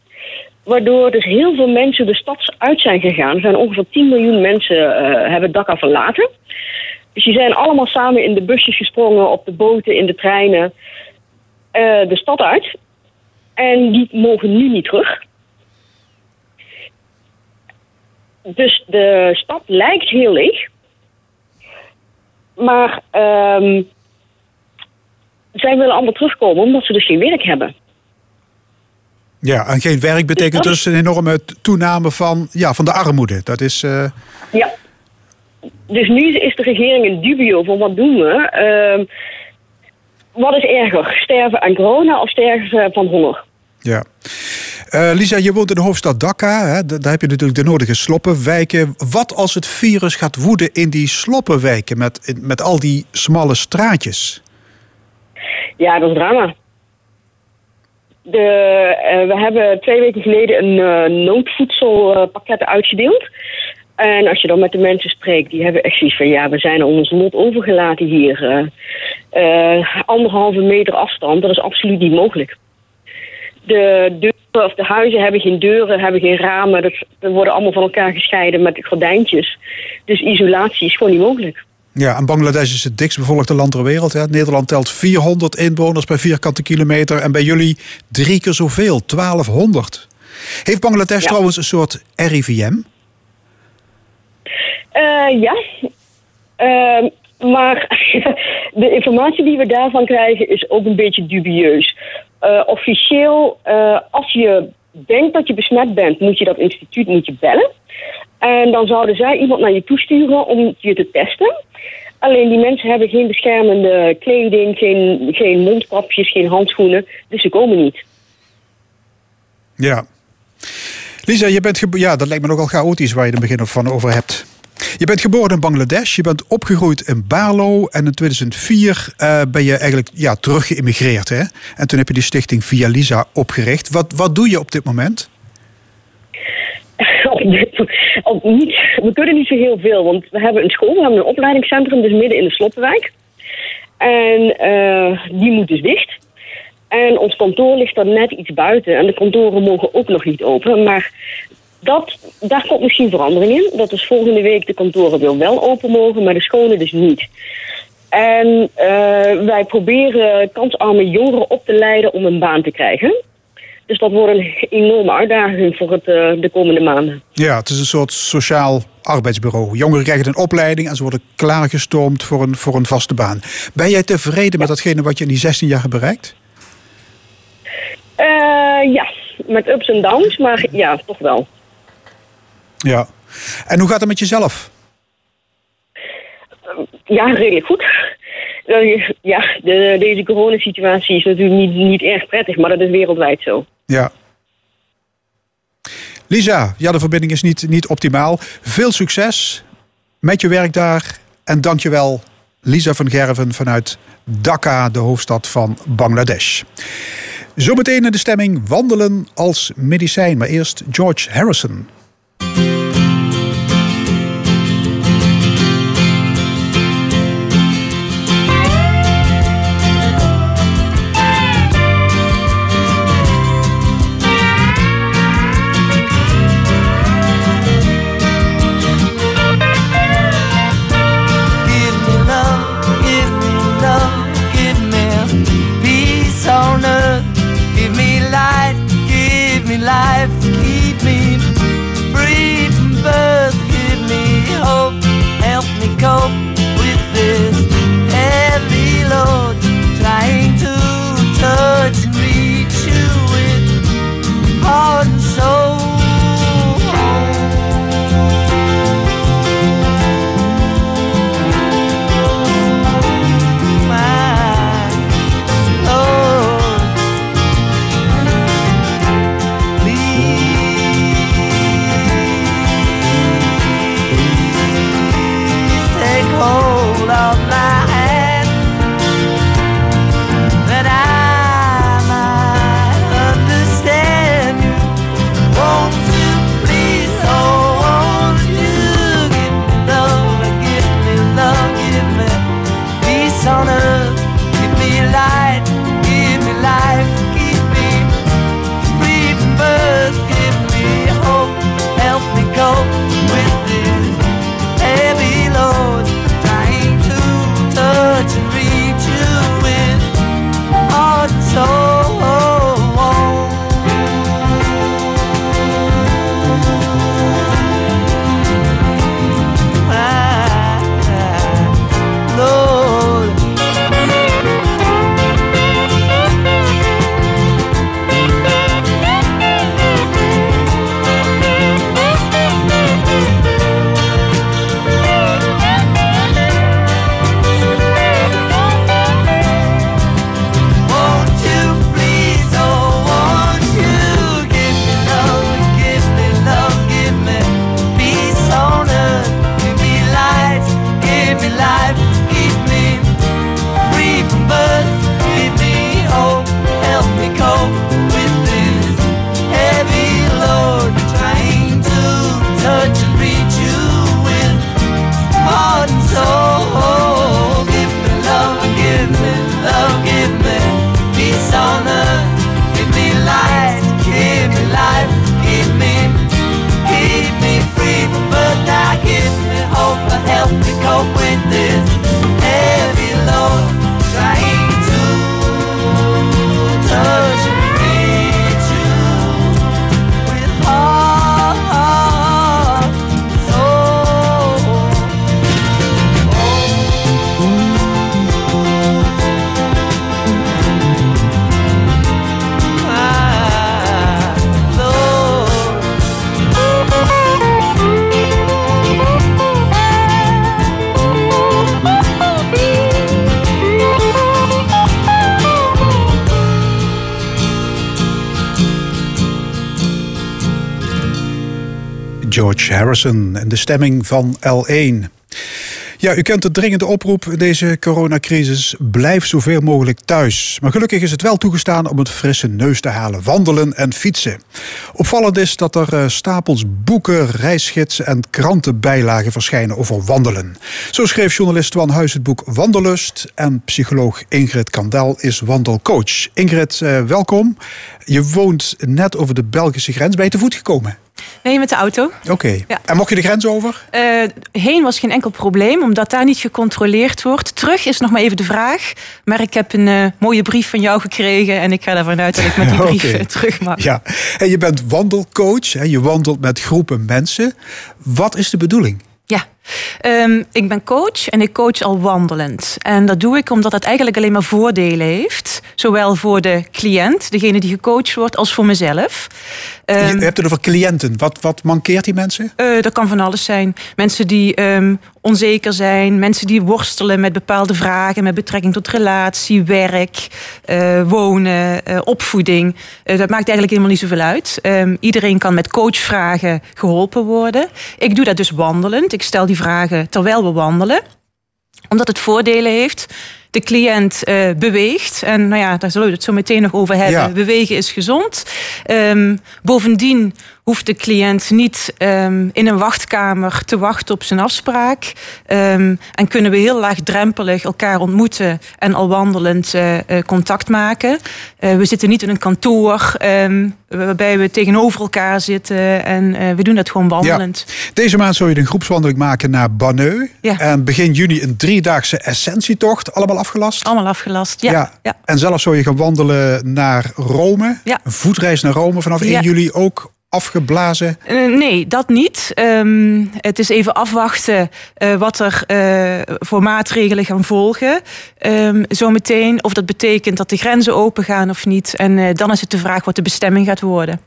Waardoor dus heel veel mensen de stad uit zijn gegaan. Er zijn ongeveer 10 miljoen mensen uh, hebben Dhaka verlaten. Dus die zijn allemaal samen in de busjes gesprongen, op de boten, in de treinen, uh, de stad uit. En die mogen nu niet terug. Dus de stad lijkt heel leeg. Maar um, zij willen allemaal terugkomen omdat ze dus geen werk hebben. Ja, en geen werk betekent dus een enorme toename van, ja, van de armoede. Dat is. eh, Ja. Dus nu is de regering in dubio van wat doen we? Ehm, wat is erger? Sterven aan corona of sterven van honger? Ja. Eh, Lisa, je woont in de hoofdstad Dhaka. Hè? Da- Daar heb je natuurlijk de nodige sloppenwijken. Wat als het virus gaat woeden in die sloppenwijken met, met al die smalle straatjes? Ja, dat is drama. De, eh, we hebben twee weken geleden een eh, noodvoedselpakket uitgedeeld. En als je dan met de mensen spreekt, die hebben echt zoiets van... ja, we zijn aan ons lot overgelaten hier. Eh, anderhalve meter afstand, dat is absoluut niet mogelijk. De deuren of de huizen hebben geen deuren, hebben geen ramen. Dat, dat worden allemaal van elkaar gescheiden met gordijntjes. Dus isolatie is gewoon niet mogelijk. Ja, en Bangladesh is het dichtstbevolkte land ter wereld. Hè? Nederland telt 400 inwoners per vierkante kilometer. En bij jullie drie keer zoveel, 1200. Heeft Bangladesh Ja. trouwens een soort RIVM? Eh, ja. Ehm, maar *laughs* de informatie die we daarvan krijgen is ook een beetje dubieus. Eh, officieel, eh, als je denkt dat je besmet bent, moet je dat instituut moet je bellen. En dan zouden zij iemand naar je toesturen om je te testen. Alleen die mensen hebben geen beschermende kleding, geen, geen mondkapjes, geen handschoenen. Dus ze komen niet. Ja. Lisa, je bent ja, dat lijkt me nogal chaotisch waar je in het begin van over hebt. Je bent geboren in Bangladesh, je bent opgegroeid in Barlo en in 2004 eh, ben je eigenlijk ja, terug. Hè? En toen heb je die stichting Via Lisa opgericht. Wat, wat doe je op dit moment? *laughs* We kunnen niet zo heel veel, want we hebben een school, we hebben een opleidingscentrum, dus midden in de Sloppenwijk. En eh, die moet dus dicht. En ons kantoor ligt dan net iets buiten. En de kantoren mogen ook nog niet open. Maar dat, daar komt misschien verandering in. Dat is volgende week de kantoren weer wel open mogen, maar de scholen dus niet. En eh, wij proberen kansarme jongeren op te leiden om een baan te krijgen. Dus dat wordt een enorme uitdaging voor het, eh, de komende maanden. Ja, het is een soort sociaal arbeidsbureau. Jongeren krijgen een opleiding en ze worden klaargestoomd voor een, voor een vaste baan. Ben jij tevreden met datgene wat je in die 16 jaar hebt bereikt? Eh, ja, met ups en downs, maar ja, toch wel. Ja. En hoe gaat het met jezelf? Ja, redelijk goed. Eh, ja, de, deze coronasituatie is natuurlijk niet, niet erg prettig, maar dat is wereldwijd zo. Ja. Lisa, ja, de verbinding is niet, niet optimaal. Veel succes met je werk daar. En dankjewel, Lisa van Gerven vanuit Dhaka, de hoofdstad van Bangladesh. Zometeen in de stemming wandelen als medicijn. Maar eerst George Harrison. Thank you. Harrison en de stemming van L1. Ja, u kent de dringende oproep in deze coronacrisis. Blijf zoveel mogelijk thuis. Maar gelukkig is het wel toegestaan om het frisse neus te halen. Wandelen en fietsen. Opvallend is dat er eh, stapels boeken, reisgidsen en krantenbijlagen verschijnen over wandelen. Zo schreef journalist Twan Huis het boek Wandellust. En psycholoog Ingrid Kandel is wandelcoach. Ingrid, eh, welkom. Je woont net over de Belgische grens. Ben je te voet gekomen? Nee, met de auto. Oké. Ja. En mocht je de grens over? Eh, heen was geen enkel probleem, omdat daar niet gecontroleerd wordt. Terug is nog maar even de vraag. Maar ik heb een eh, mooie brief van jou gekregen. En ik ga ervan uit dat ik met die *laughs* brief eh, terug mag. Ja. En je bent wandelcoach. Hè? Je wandelt met groepen mensen. Wat is de bedoeling? Ja, Ehm, ik ben coach en ik coach al wandelend. En dat doe ik omdat het eigenlijk alleen maar voordelen heeft. Zowel voor de cliënt, degene die gecoacht wordt, als voor mezelf. Ehm, je hebt het over cliënten. Wat, wat mankeert die mensen? Eh, dat kan van alles zijn. Mensen die ehm, onzeker zijn, mensen die worstelen met bepaalde vragen met betrekking tot relatie, werk, eh, wonen, eh, opvoeding. Dat maakt eigenlijk helemaal niet zoveel uit. Ehm, iedereen kan met coachvragen geholpen worden. Ik doe dat dus wandelend. Ik stel die vragen terwijl we wandelen omdat het voordelen heeft. De cliënt eh, beweegt. En nou ja, daar zullen we het zo meteen nog over hebben. Ja. Bewegen is gezond. Ehm, bovendien hoeft de cliënt niet ehm, in een wachtkamer te wachten op zijn afspraak. Ehm, en kunnen we heel laagdrempelig elkaar ontmoeten en al wandelend eh, eh, contact maken. Eh, we zitten niet in een kantoor ehm, waarbij we tegenover elkaar zitten. En we doen dat gewoon wandelend. Deze maand zou je een groepswandeling maken naar Banneux. Ja. En begin juni een driedaagse essentietocht. Allemaal afgelast? Allemaal afgelast. Ja, ja. En zelf zou je gaan wandelen naar Rome. Ja. Een voetreis naar Rome vanaf 1 Ja. juli ook afgeblazen. Eh, nee, dat niet. Ehm, het is even afwachten eh, wat er eh, voor maatregelen gaan volgen. Ehm, zometeen, of dat betekent dat de grenzen open gaan of niet. En dan is het de vraag wat de bestemming gaat worden.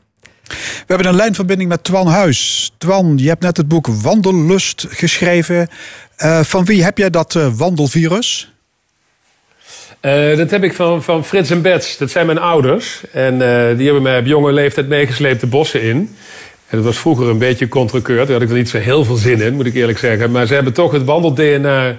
We hebben een lijnverbinding met Twan Huis. Twan, je hebt net het boek Wandellust geschreven. Van wie heb jij dat wandelvirus? Eh, dat heb ik van, van Frits en Bets. Dat zijn mijn ouders. En eh, die hebben mij op jonge leeftijd meegesleept de bossen in. En dat was vroeger een beetje contrekeur. Daar had ik er niet zo heel veel zin in, moet ik eerlijk zeggen. Maar ze hebben toch het wandel-DNA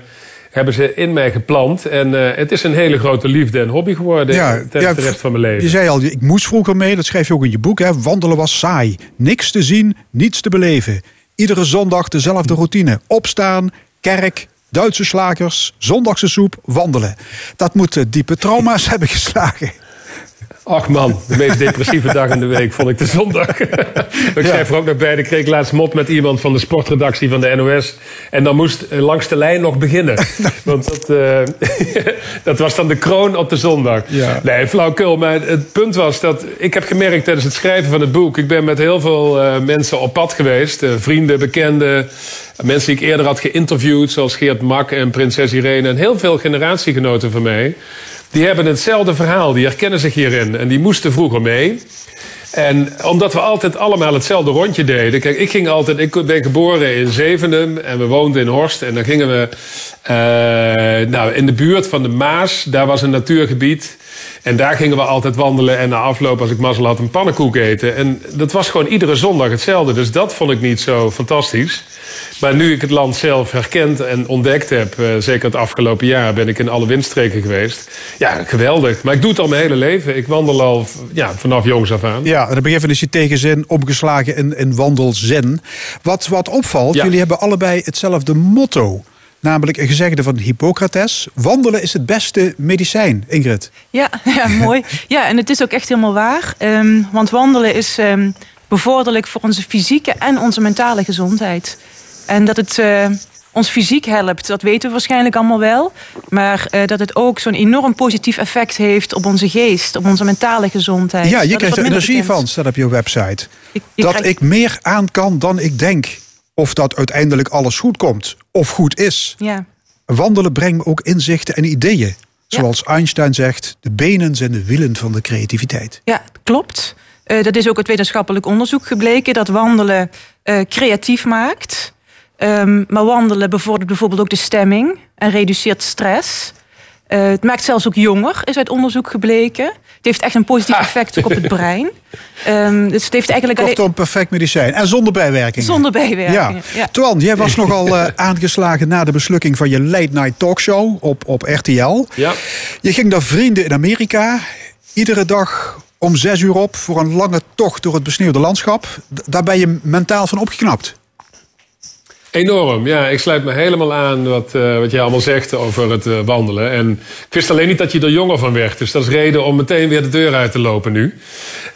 hebben ze in mij geplant. En eh, het is een hele grote liefde en hobby geworden tijdens de rest van mijn leven. Je zei al, ik moest vroeger mee, dat schrijf je ook in je boek. Hè? Wandelen was saai. Niks te zien, niets te beleven. Iedere zondag dezelfde routine. Opstaan, kerk, Duitse slakers, zondagse soep, wandelen. Dat moet diepe trauma's *laughs* hebben geslagen. Ach man, de meest depressieve dag in de week vond ik de zondag. *laughs* ik schrijf er ook nog bij, ik kreeg laatst mop met iemand van de sportredactie van de NOS. En dan moest eh, langs de lijn nog beginnen. *laughs* Want dat, eh, *laughs* dat was dan de kroon op de zondag. Ja. Nee, flauwkul. Maar het punt was dat ik heb gemerkt tijdens het schrijven van het boek... ik ben met heel veel eh, mensen op pad geweest. vrienden, bekenden, mensen die ik eerder had geïnterviewd... zoals Geert Mak en prinses Irene. En heel veel generatiegenoten van mij... die hebben hetzelfde verhaal, die herkennen zich hierin. En die moesten vroeger mee... En omdat we altijd allemaal hetzelfde rondje deden. Kijk, ik ging altijd. Ik ben geboren in Zevenum en we woonden in Horst. En dan gingen we. eh, nou, in de buurt van de Maas, daar was een natuurgebied. En daar gingen we altijd wandelen. En na afloop, als ik mazzel had, een pannenkoek eten. En dat was gewoon iedere zondag hetzelfde. Dus dat vond ik niet zo fantastisch. Maar nu ik het land zelf herkend en ontdekt heb, eh, zeker het afgelopen jaar, ben ik in alle windstreken geweest. Ja, geweldig. Maar ik doe het al mijn hele leven. Ik wandel al ja, vanaf jongs af aan. Ja, en op een gegeven moment is je tegenzin omgeslagen in, in wandelzin. Wat, wat opvalt, Ja. jullie hebben allebei hetzelfde motto. Namelijk een gezegde van Hippocrates. Wandelen is het beste medicijn, Ingrid. Ja, *laughs* ja, mooi. Ja, en het is ook echt helemaal waar. Ehm, want wandelen is ehm, bevorderlijk voor onze fysieke en onze mentale gezondheid. En dat het eh, ons fysiek helpt, dat weten we waarschijnlijk allemaal wel. Maar eh, dat het ook zo'n enorm positief effect heeft op onze geest, op onze mentale gezondheid. Ja, je Dat krijgt er energie bekend. van, staat op je website. Dat ik meer aan kan dan ik denk. Of dat uiteindelijk alles goed komt. Of goed is. Ja. Wandelen brengt me ook inzichten en ideeën. Zoals Einstein zegt, de benen zijn de wielen van de creativiteit. Ja, klopt. Eh, dat is ook uit wetenschappelijk onderzoek gebleken dat wandelen creatief maakt. Ehm, maar wandelen bevordert bijvoorbeeld ook de stemming en reduceert stress. Eh, het maakt zelfs ook jonger, is uit onderzoek gebleken. Het heeft echt een positief effect op het brein. Ehm, dus het heeft eigenlijk alleen... Kortom, perfect medicijn. En zonder bijwerkingen. Zonder bijwerkingen, Ja. ja. Twan, jij was *laughs* nogal eh, aangeslagen na de beslukking van je late night talkshow op, op RTL. Ja. Je ging naar vrienden in Amerika. Iedere dag om zes uur op voor een lange tocht door het besneeuwde landschap. D- daar ben je mentaal van opgeknapt. Enorm, ja. Ik sluit me helemaal aan wat, eh, wat jij allemaal zegt over het eh, wandelen. En ik wist alleen niet dat je er jonger van werd. Dus dat is reden om meteen weer de deur uit te lopen nu.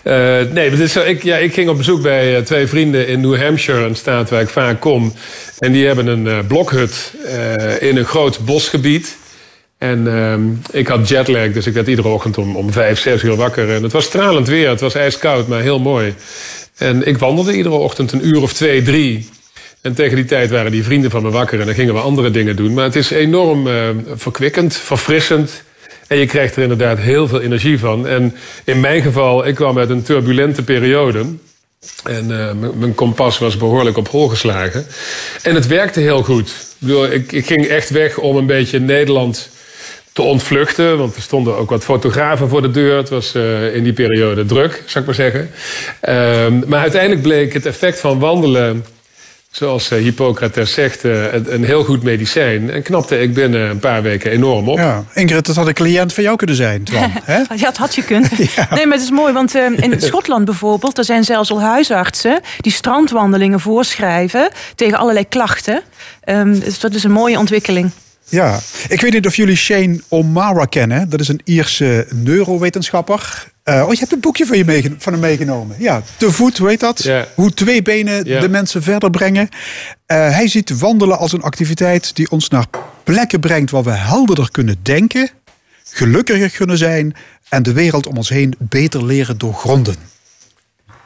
Eh, nee, maar is zo, ik, ja, ik ging op bezoek bij twee vrienden in New Hampshire, een staat waar ik vaak kom. En die hebben een blokhut in een groot bosgebied. En ehm, ik had jetlag, dus ik werd iedere ochtend om, om vijf, zes uur wakker. En het was stralend weer, het was ijskoud, maar heel mooi. En ik wandelde iedere ochtend een uur of twee, drie. En tegen die tijd waren die vrienden van me wakker en dan gingen we andere dingen doen. Maar het is enorm eh, verkwikkend, verfrissend. En je krijgt er inderdaad heel veel energie van. En in mijn geval, ik kwam uit een turbulente periode. En eh, mijn kompas was behoorlijk op hol geslagen. En het werkte heel goed. Ik, bedoel, ik, ik ging echt weg om een beetje Nederland te ontvluchten. Want er stonden ook wat fotografen voor de deur. Het was eh, in die periode druk, zou ik maar zeggen. Ehm, maar uiteindelijk bleek het effect van wandelen... zoals eh, Hippocrates zegt, eh, een, een heel goed medicijn. En knapte ik binnen een paar weken enorm op. Ja, Ingrid, dat had een cliënt van jou kunnen zijn, Twan. *laughs* hè? Ja, dat had je kunnen. *laughs* Nee, maar het is mooi, want eh, in *laughs* Schotland bijvoorbeeld... er zijn zelfs al huisartsen die strandwandelingen voorschrijven... tegen allerlei klachten. Ehm, dus dat is een mooie ontwikkeling. Ja, ik weet niet of jullie Shane O'Mara kennen. Dat is een Ierse neurowetenschapper. Eh, oh, je hebt een boekje van, je van hem meegenomen. Ja, te voet, hoe heet dat? Hoe twee benen de mensen verder brengen. Eh, hij ziet wandelen als een activiteit die ons naar plekken brengt waar we helderder kunnen denken, gelukkiger kunnen zijn en de wereld om ons heen beter leren doorgronden.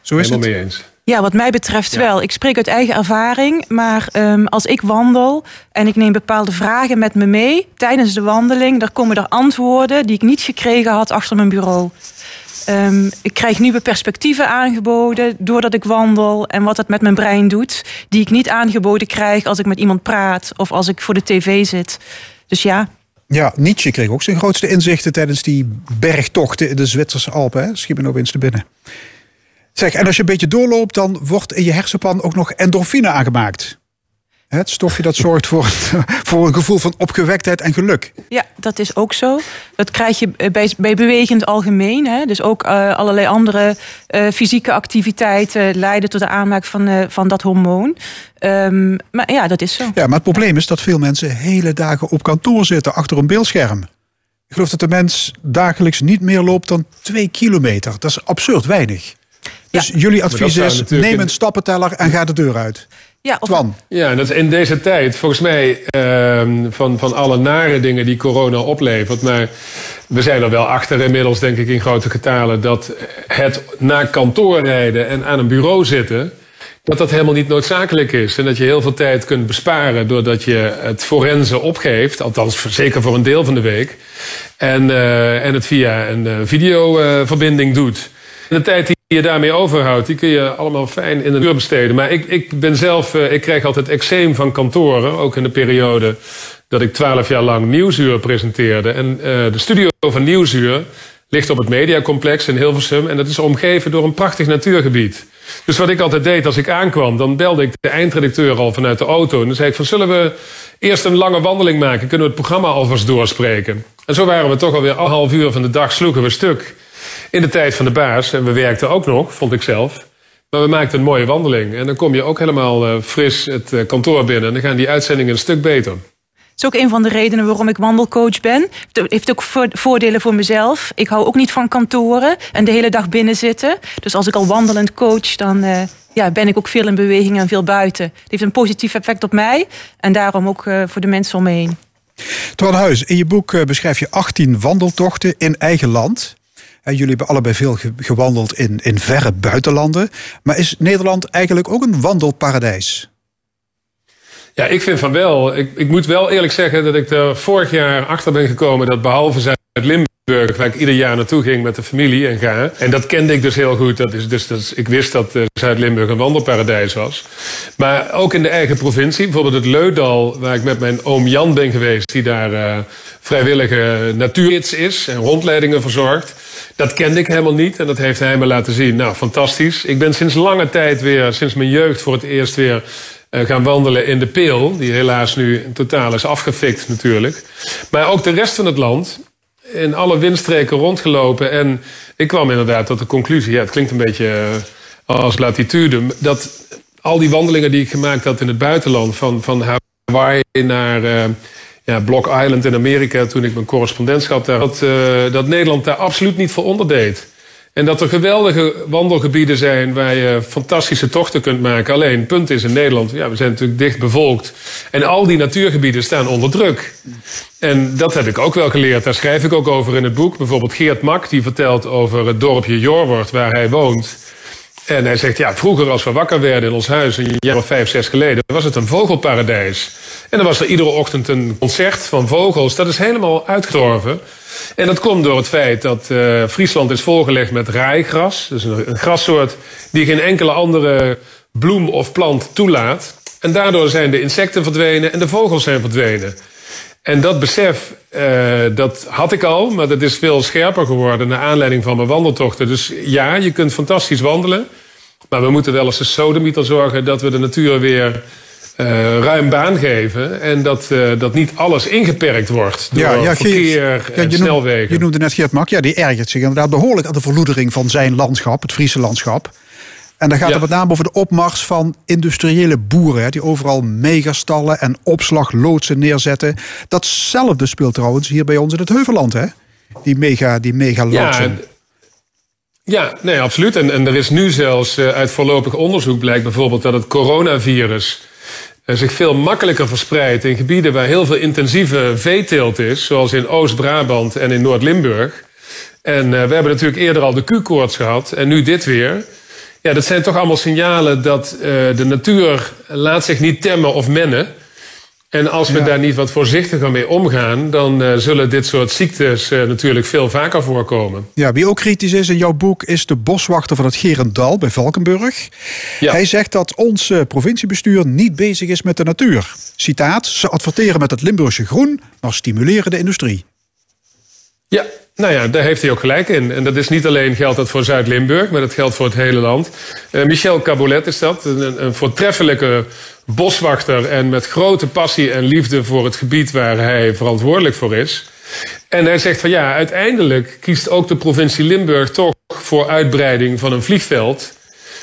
Zo is Helemaal het. mee eens. Ja, wat mij betreft wel. Ik spreek uit eigen ervaring. Maar ehm, als ik wandel en ik neem bepaalde vragen met me mee tijdens de wandeling, dan komen er antwoorden die ik niet gekregen had achter mijn bureau. Ehm, ik krijg nieuwe perspectieven aangeboden doordat ik wandel en wat het met mijn brein doet, die ik niet aangeboden krijg als ik met iemand praat of als ik voor de tv zit. Dus ja, Ja, Nietzsche kreeg ook zijn grootste inzichten tijdens die bergtochten in de Zwitserse Alpen. Hè? Schiet me nou opeens te binnen. Zeg, en als je een beetje doorloopt, dan wordt in je hersenpan ook nog endorfine aangemaakt. Het stofje dat zorgt voor, *laughs* voor een gevoel van opgewektheid en geluk. Ja, dat is ook zo. Dat krijg je bij, bij bewegend algemeen. Hè? Dus ook eh, allerlei andere eh, fysieke activiteiten leiden tot de aanmaak van, eh, van dat hormoon. Ehm, maar ja, dat is zo. Ja, maar het probleem is dat veel mensen hele dagen op kantoor zitten achter een beeldscherm. Ik geloof dat de mens dagelijks niet meer loopt dan twee kilometer. Dat is absurd weinig. Dus jullie advies is, neem een- stappenteller en ga de deur uit. Ja, of, Twan, Ja, en dat is in deze tijd, volgens mij, ehm, van, van alle nare dingen die corona oplevert. Maar we zijn er wel achter inmiddels, denk ik, in grote getalen. dat het naar kantoor rijden en aan een bureau zitten. dat dat helemaal niet noodzakelijk is. En dat je heel veel tijd kunt besparen doordat je het forensen opgeeft. Althans, zeker voor een deel van de week. En, eh, en het via een eh, videoverbinding doet. De tijd die je daarmee overhoudt, die kun je allemaal fijn in de uur besteden. Maar ik, ik ben zelf, eh, ik krijg altijd eczeem van kantoren. Ook in de periode dat ik twaalf jaar lang Nieuwsuur presenteerde. En eh, de studio van Nieuwsuur ligt op het Mediacomplex in Hilversum. En dat is omgeven door een prachtig natuurgebied. Dus wat ik altijd deed als ik aankwam, dan belde ik de eindredacteur al vanuit de auto. En dan zei ik van, zullen we eerst een lange wandeling maken? Kunnen we het programma alvast doorspreken? En zo waren we toch alweer een half uur van de dag sloegen we stuk. In de tijd van de baas. En we werkten ook nog, vond ik zelf. Maar we maakten een mooie wandeling. En dan kom je ook helemaal eh, fris het eh, kantoor binnen. En dan gaan die uitzendingen een stuk beter. is ook een van de redenen waarom ik wandelcoach ben. Het heeft ook vo- voordelen voor mezelf. Ik hou ook niet van kantoren en de hele dag binnen zitten. Dus als ik al wandelend coach, dan eh, ja, ben ik ook veel in beweging en veel buiten. Het heeft een positief effect op mij en daarom ook eh, voor de mensen om me heen. Twan Huis, in je boek beschrijf je 18 wandeltochten in eigen land. En jullie hebben allebei veel ge- gewandeld in, in verre buitenlanden. Maar is Nederland eigenlijk ook een wandelparadijs? Ja, ik vind van wel. Ik, ik moet wel eerlijk zeggen dat ik er vorig jaar achter ben gekomen dat behalve Zuid-Limburg Limburg, waar ik ieder jaar naartoe ging met de familie en ga. En dat kende ik dus heel goed. Dat is, dus, dat ik wist dat eh, Zuid-Limburg een wandelparadijs was. Maar ook in de eigen provincie, bijvoorbeeld het Leudal, waar ik met mijn oom Jan ben geweest, die daar eh, vrijwillige natuurgids is en rondleidingen verzorgt. Dat kende ik helemaal niet en dat heeft hij me laten zien. Nou, fantastisch. Ik ben sinds lange tijd weer, sinds mijn jeugd voor het eerst weer eh, gaan wandelen in de Peel. Die helaas nu totaal is afgefikt natuurlijk. Maar ook de rest van het land. In alle windstreken rondgelopen. En ik kwam inderdaad tot de conclusie. Ja, het klinkt een beetje eh, als latitude. Dat al die wandelingen die ik gemaakt had in het buitenland. Van, van Hawaii naar... Uh, ja, Block Island in Amerika, toen ik mijn correspondentschap daar had, uh, dat Nederland daar absoluut niet voor onderdeed. En dat er geweldige wandelgebieden zijn waar je fantastische tochten kunt maken. Alleen, punt is in Nederland, ja, we zijn natuurlijk dicht bevolkt. En al die natuurgebieden staan onder druk. En dat heb ik ook wel geleerd. Daar schrijf ik ook over in het boek. Bijvoorbeeld Geert Mak, die vertelt over het dorpje Jorwort waar hij woont. En hij zegt, ja, vroeger als we wakker werden in ons huis, een jaar of vijf, zes geleden, was het een vogelparadijs. En dan was er iedere ochtend een concert van vogels. Dat is helemaal uitgestorven. En dat komt door het feit dat uh, Friesland is volgelegd met raaigras. Dus een, een grassoort die geen enkele andere bloem of plant toelaat. En daardoor zijn de insecten verdwenen en de vogels zijn verdwenen. En dat besef, uh, dat had ik al, maar dat is veel scherper geworden naar aanleiding van mijn wandeltochten. Dus ja, je kunt fantastisch wandelen. Maar we moeten wel eens de sodemieter zorgen dat we de natuur weer uh, ruim baan geven. En dat, uh, dat niet alles ingeperkt wordt door ja, ja, verkeer en je snelwegen. Noemde, je noemde net Geert Mak, ja, die ergert zich inderdaad behoorlijk aan de verloedering van zijn landschap, het Friese landschap. En dan gaat het met name over de opmars van industriële boeren, hè, die overal megastallen en opslagloodsen neerzetten. Datzelfde speelt trouwens hier bij ons in het Heuvelland, hè? Die mega, die mega loodsen. Ja, nee, absoluut. En, en er is nu zelfs uh, uit voorlopig onderzoek blijkt bijvoorbeeld dat het coronavirus zich veel makkelijker verspreidt in gebieden waar heel veel intensieve veeteelt is, zoals in Oost-Brabant en in Noord-Limburg. En uh, we hebben natuurlijk eerder al de Q-koorts gehad en nu dit weer. Ja, dat zijn toch allemaal signalen dat de natuur laat zich niet temmen of mennen. En als we Ja. daar niet wat voorzichtiger mee omgaan, dan uh, zullen dit soort ziektes uh, natuurlijk veel vaker voorkomen. Ja, wie ook kritisch is in jouw boek is de boswachter van het Gerendal bij Valkenburg. Ja. Hij zegt dat ons eh, provinciebestuur niet bezig is met de natuur. Citaat, ze adverteren met het Limburgse groen, maar stimuleren de industrie. Ja, nou ja, daar heeft hij ook gelijk in. En dat is niet alleen geldt dat voor Zuid-Limburg, maar dat geldt voor het hele land. Uh, Michel Cabolet is dat, een, een voortreffelijke boswachter en met grote passie en liefde voor het gebied waar hij verantwoordelijk voor is. En hij zegt van ja, uiteindelijk kiest ook de provincie Limburg toch voor uitbreiding van een vliegveld.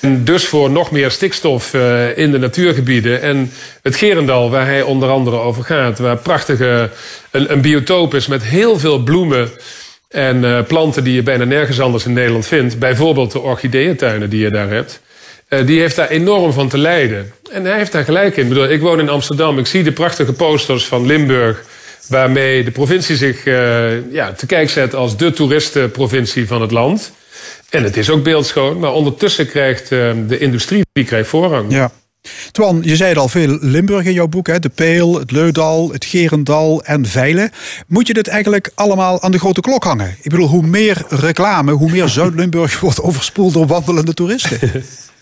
En dus voor nog meer stikstof uh, in de natuurgebieden. En het Gerendal, waar hij onder andere over gaat, waar prachtige, een, een biotoop is met heel veel bloemen en uh, planten die je bijna nergens anders in Nederland vindt. Bijvoorbeeld de orchideeëntuinen die je daar hebt. Uh, die heeft daar enorm van te lijden. En hij heeft daar gelijk in. Ik, bedoel, ik woon in Amsterdam, ik zie de prachtige posters van Limburg waarmee de provincie zich uh, ja, te kijk zet als de toeristenprovincie van het land. En het is ook beeldschoon, maar ondertussen krijgt uh, de industrie die krijgt voorrang. Ja. Twan, je zei het al veel Limburg in jouw boek, hè? de Peel, het Leudal, het Gerendal en Veilen. Moet je dit eigenlijk allemaal aan de grote klok hangen? Ik bedoel, hoe meer reclame, hoe meer Zuid-Limburg *laughs* wordt overspoeld door wandelende toeristen. *laughs*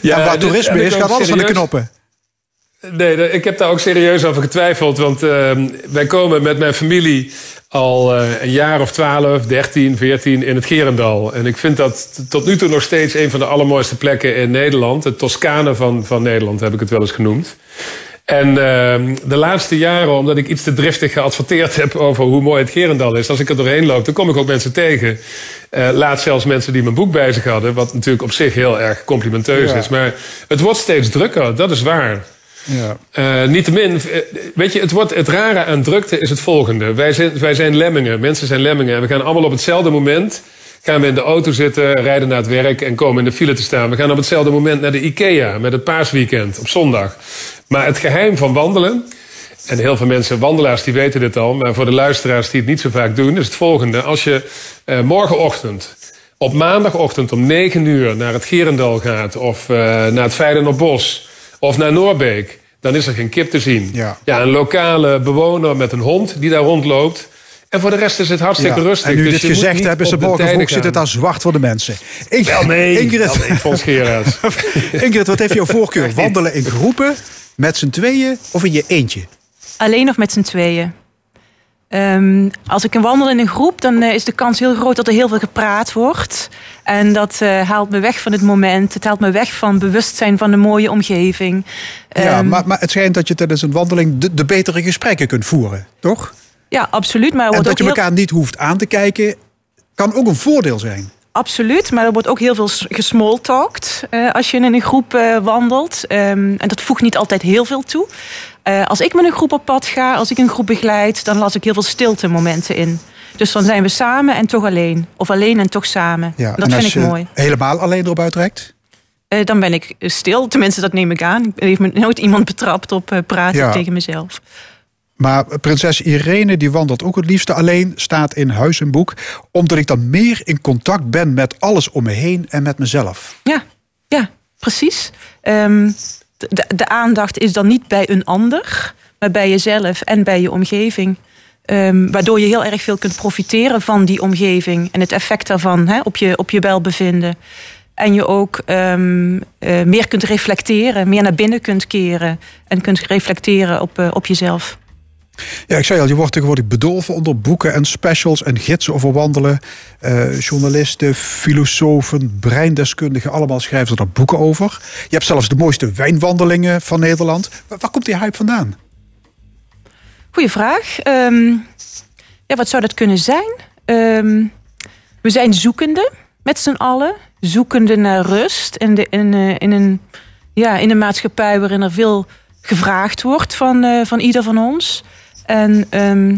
ja, en waar toerisme is, gaat alles aan de knoppen. Nee, ik heb daar ook serieus over getwijfeld. Want uh, wij komen met mijn familie al uh, een jaar of 12, 13, 14 in het Gerendal. En ik vind dat tot nu toe nog steeds een van de allermooiste plekken in Nederland. Het Toscane van, van Nederland heb ik het wel eens genoemd. En uh, de laatste jaren, omdat ik iets te driftig geadverteerd heb over hoe mooi het Gerendal is, als ik er doorheen loop, dan kom ik ook mensen tegen. Uh, laat zelfs mensen die mijn boek bij zich hadden, wat natuurlijk op zich heel erg complimenteus ja. is. Maar het wordt steeds drukker, dat is waar. Ja. Uh, Niettemin, weet je, het, wordt, het rare aan drukte is het volgende. Wij zijn, wij zijn lemmingen, mensen zijn lemmingen. En we gaan allemaal op hetzelfde moment, gaan we in de auto zitten, rijden naar het werk en komen in de file te staan. We gaan op hetzelfde moment naar de IKEA met het paasweekend op zondag. Maar het geheim van wandelen, en heel veel mensen, wandelaars, die weten dit al, maar voor de luisteraars die het niet zo vaak doen, is het volgende. Als je uh, morgenochtend op maandagochtend om 9 uur naar het Gerendal gaat of uh, naar het Feyenoordbos of naar Noorbeek, dan is er geen kip te zien. Ja. ja, een lokale bewoner met een hond die daar rondloopt. En voor de rest is het hartstikke Ja, rustig. En nu dus dit je moet gezegd hebben, tijden morgenvroeg zit het daar zwart voor de mensen. Ing- Wel nee, Ingrid, wel nee. *laughs* Ingrid, wat heeft jouw voorkeur? Wandelen in groepen, met z'n tweeën of in je eentje? Alleen of met z'n tweeën. Ehm, als ik een wandel in een groep, dan eh, is de kans heel groot dat er heel veel gepraat wordt. En dat eh, haalt me weg van het moment. Het haalt me weg van bewustzijn van de mooie omgeving. ja, Ehm, maar, maar het schijnt dat je tijdens een wandeling de, de betere gesprekken kunt voeren, toch? Ja, absoluut. Maar En dat je heel- elkaar niet hoeft aan te kijken, kan ook een voordeel zijn. Absoluut, maar er wordt ook heel veel gesmalltalkt eh, als je in een groep eh, wandelt. Ehm, en dat voegt niet altijd heel veel toe. Eh, als ik met een groep op pad ga, als ik een groep begeleid, dan las ik heel veel stilte momenten in. Dus dan zijn we samen en toch alleen. Of alleen en toch samen. Ja, dat vind als ik je mooi. helemaal alleen erop uitrekt? Dan ben ik stil. Tenminste, dat neem ik aan. Ik heeft me nooit iemand betrapt op praten Ja. tegen mezelf. Maar prinses Irene die wandelt ook het liefste alleen, staat in huis en boek, omdat ik dan meer in contact ben met alles om me heen en met mezelf. Ja, ja precies. Ehm, de, de aandacht is dan niet bij een ander, maar bij jezelf en bij je omgeving. Ehm, waardoor je heel erg veel kunt profiteren van die omgeving en het effect daarvan op, je, op je welbevinden. En je ook ehm, eh, meer kunt reflecteren, meer naar binnen kunt keren en kunt reflecteren op, eh, op jezelf. Ja, ik zei al, je wordt tegenwoordig bedolven onder boeken en specials en gidsen over wandelen. Eh, journalisten, filosofen, breindeskundigen, allemaal schrijven er boeken over. Je hebt zelfs de mooiste wijnwandelingen van Nederland. Waar, komt die hype vandaan? Goeie vraag. Ehm, ja, wat zou dat kunnen zijn? Ehm, we zijn zoekende met z'n allen. Zoekende naar rust. In, de, in, eh, een, ja, in een maatschappij waarin er veel gevraagd wordt van, eh, van ieder van ons. En ehm,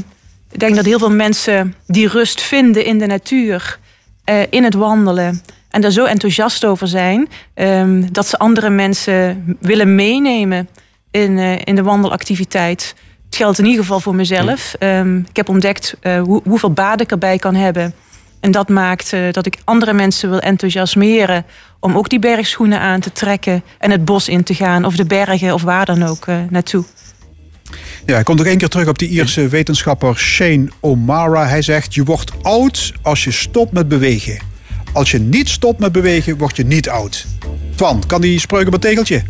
ik denk dat heel veel mensen die rust vinden in de natuur, eh, in het wandelen. En daar zo enthousiast over zijn, ehm, dat ze andere mensen willen meenemen in, eh, in de wandelactiviteit. Het geldt in ieder geval voor mezelf. Ehm, ik heb ontdekt eh, hoe, hoeveel baat ik erbij kan hebben. En dat maakt dat ik andere mensen wil enthousiasmeren om ook die bergschoenen aan te trekken en het bos in te gaan, of de bergen of waar dan ook naartoe. Ja, ik kom nog één keer terug op die Ierse wetenschapper Shane O'Mara. Hij zegt, je wordt oud als je stopt met bewegen. Als je niet stopt met bewegen, word je niet oud. Twan, kan die spreuk op een tegeltje?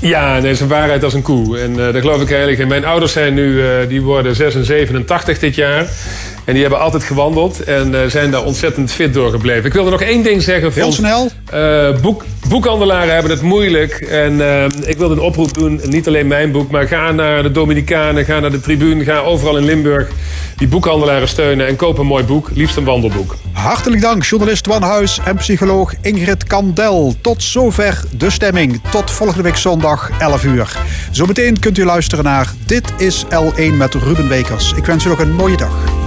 Ja, nee, is een waarheid als een koe. En eh daar geloof ik eigenlijk in. Mijn ouders zijn nu, eh, die worden 6 en 87 dit jaar. En die hebben altijd gewandeld en eh, zijn daar ontzettend fit door gebleven. Ik wilde nog één ding zeggen. Heel snel. Eh, boek, boekhandelaren hebben het moeilijk. En eh, ik wil een oproep doen. Niet alleen mijn boek, maar ga naar de Dominicanen, ga naar de Tribune, ga overal in Limburg die boekhandelaren steunen en koop een mooi boek. Liefst een wandelboek. Hartelijk dank, journalist Twan Huis en psycholoog Ingrid Kandel. Tot zover de stemming. Tot volgende week zondag 11 uur. Zometeen kunt u luisteren naar Dit is L1 met Ruben Wekers. Ik wens u nog een mooie dag.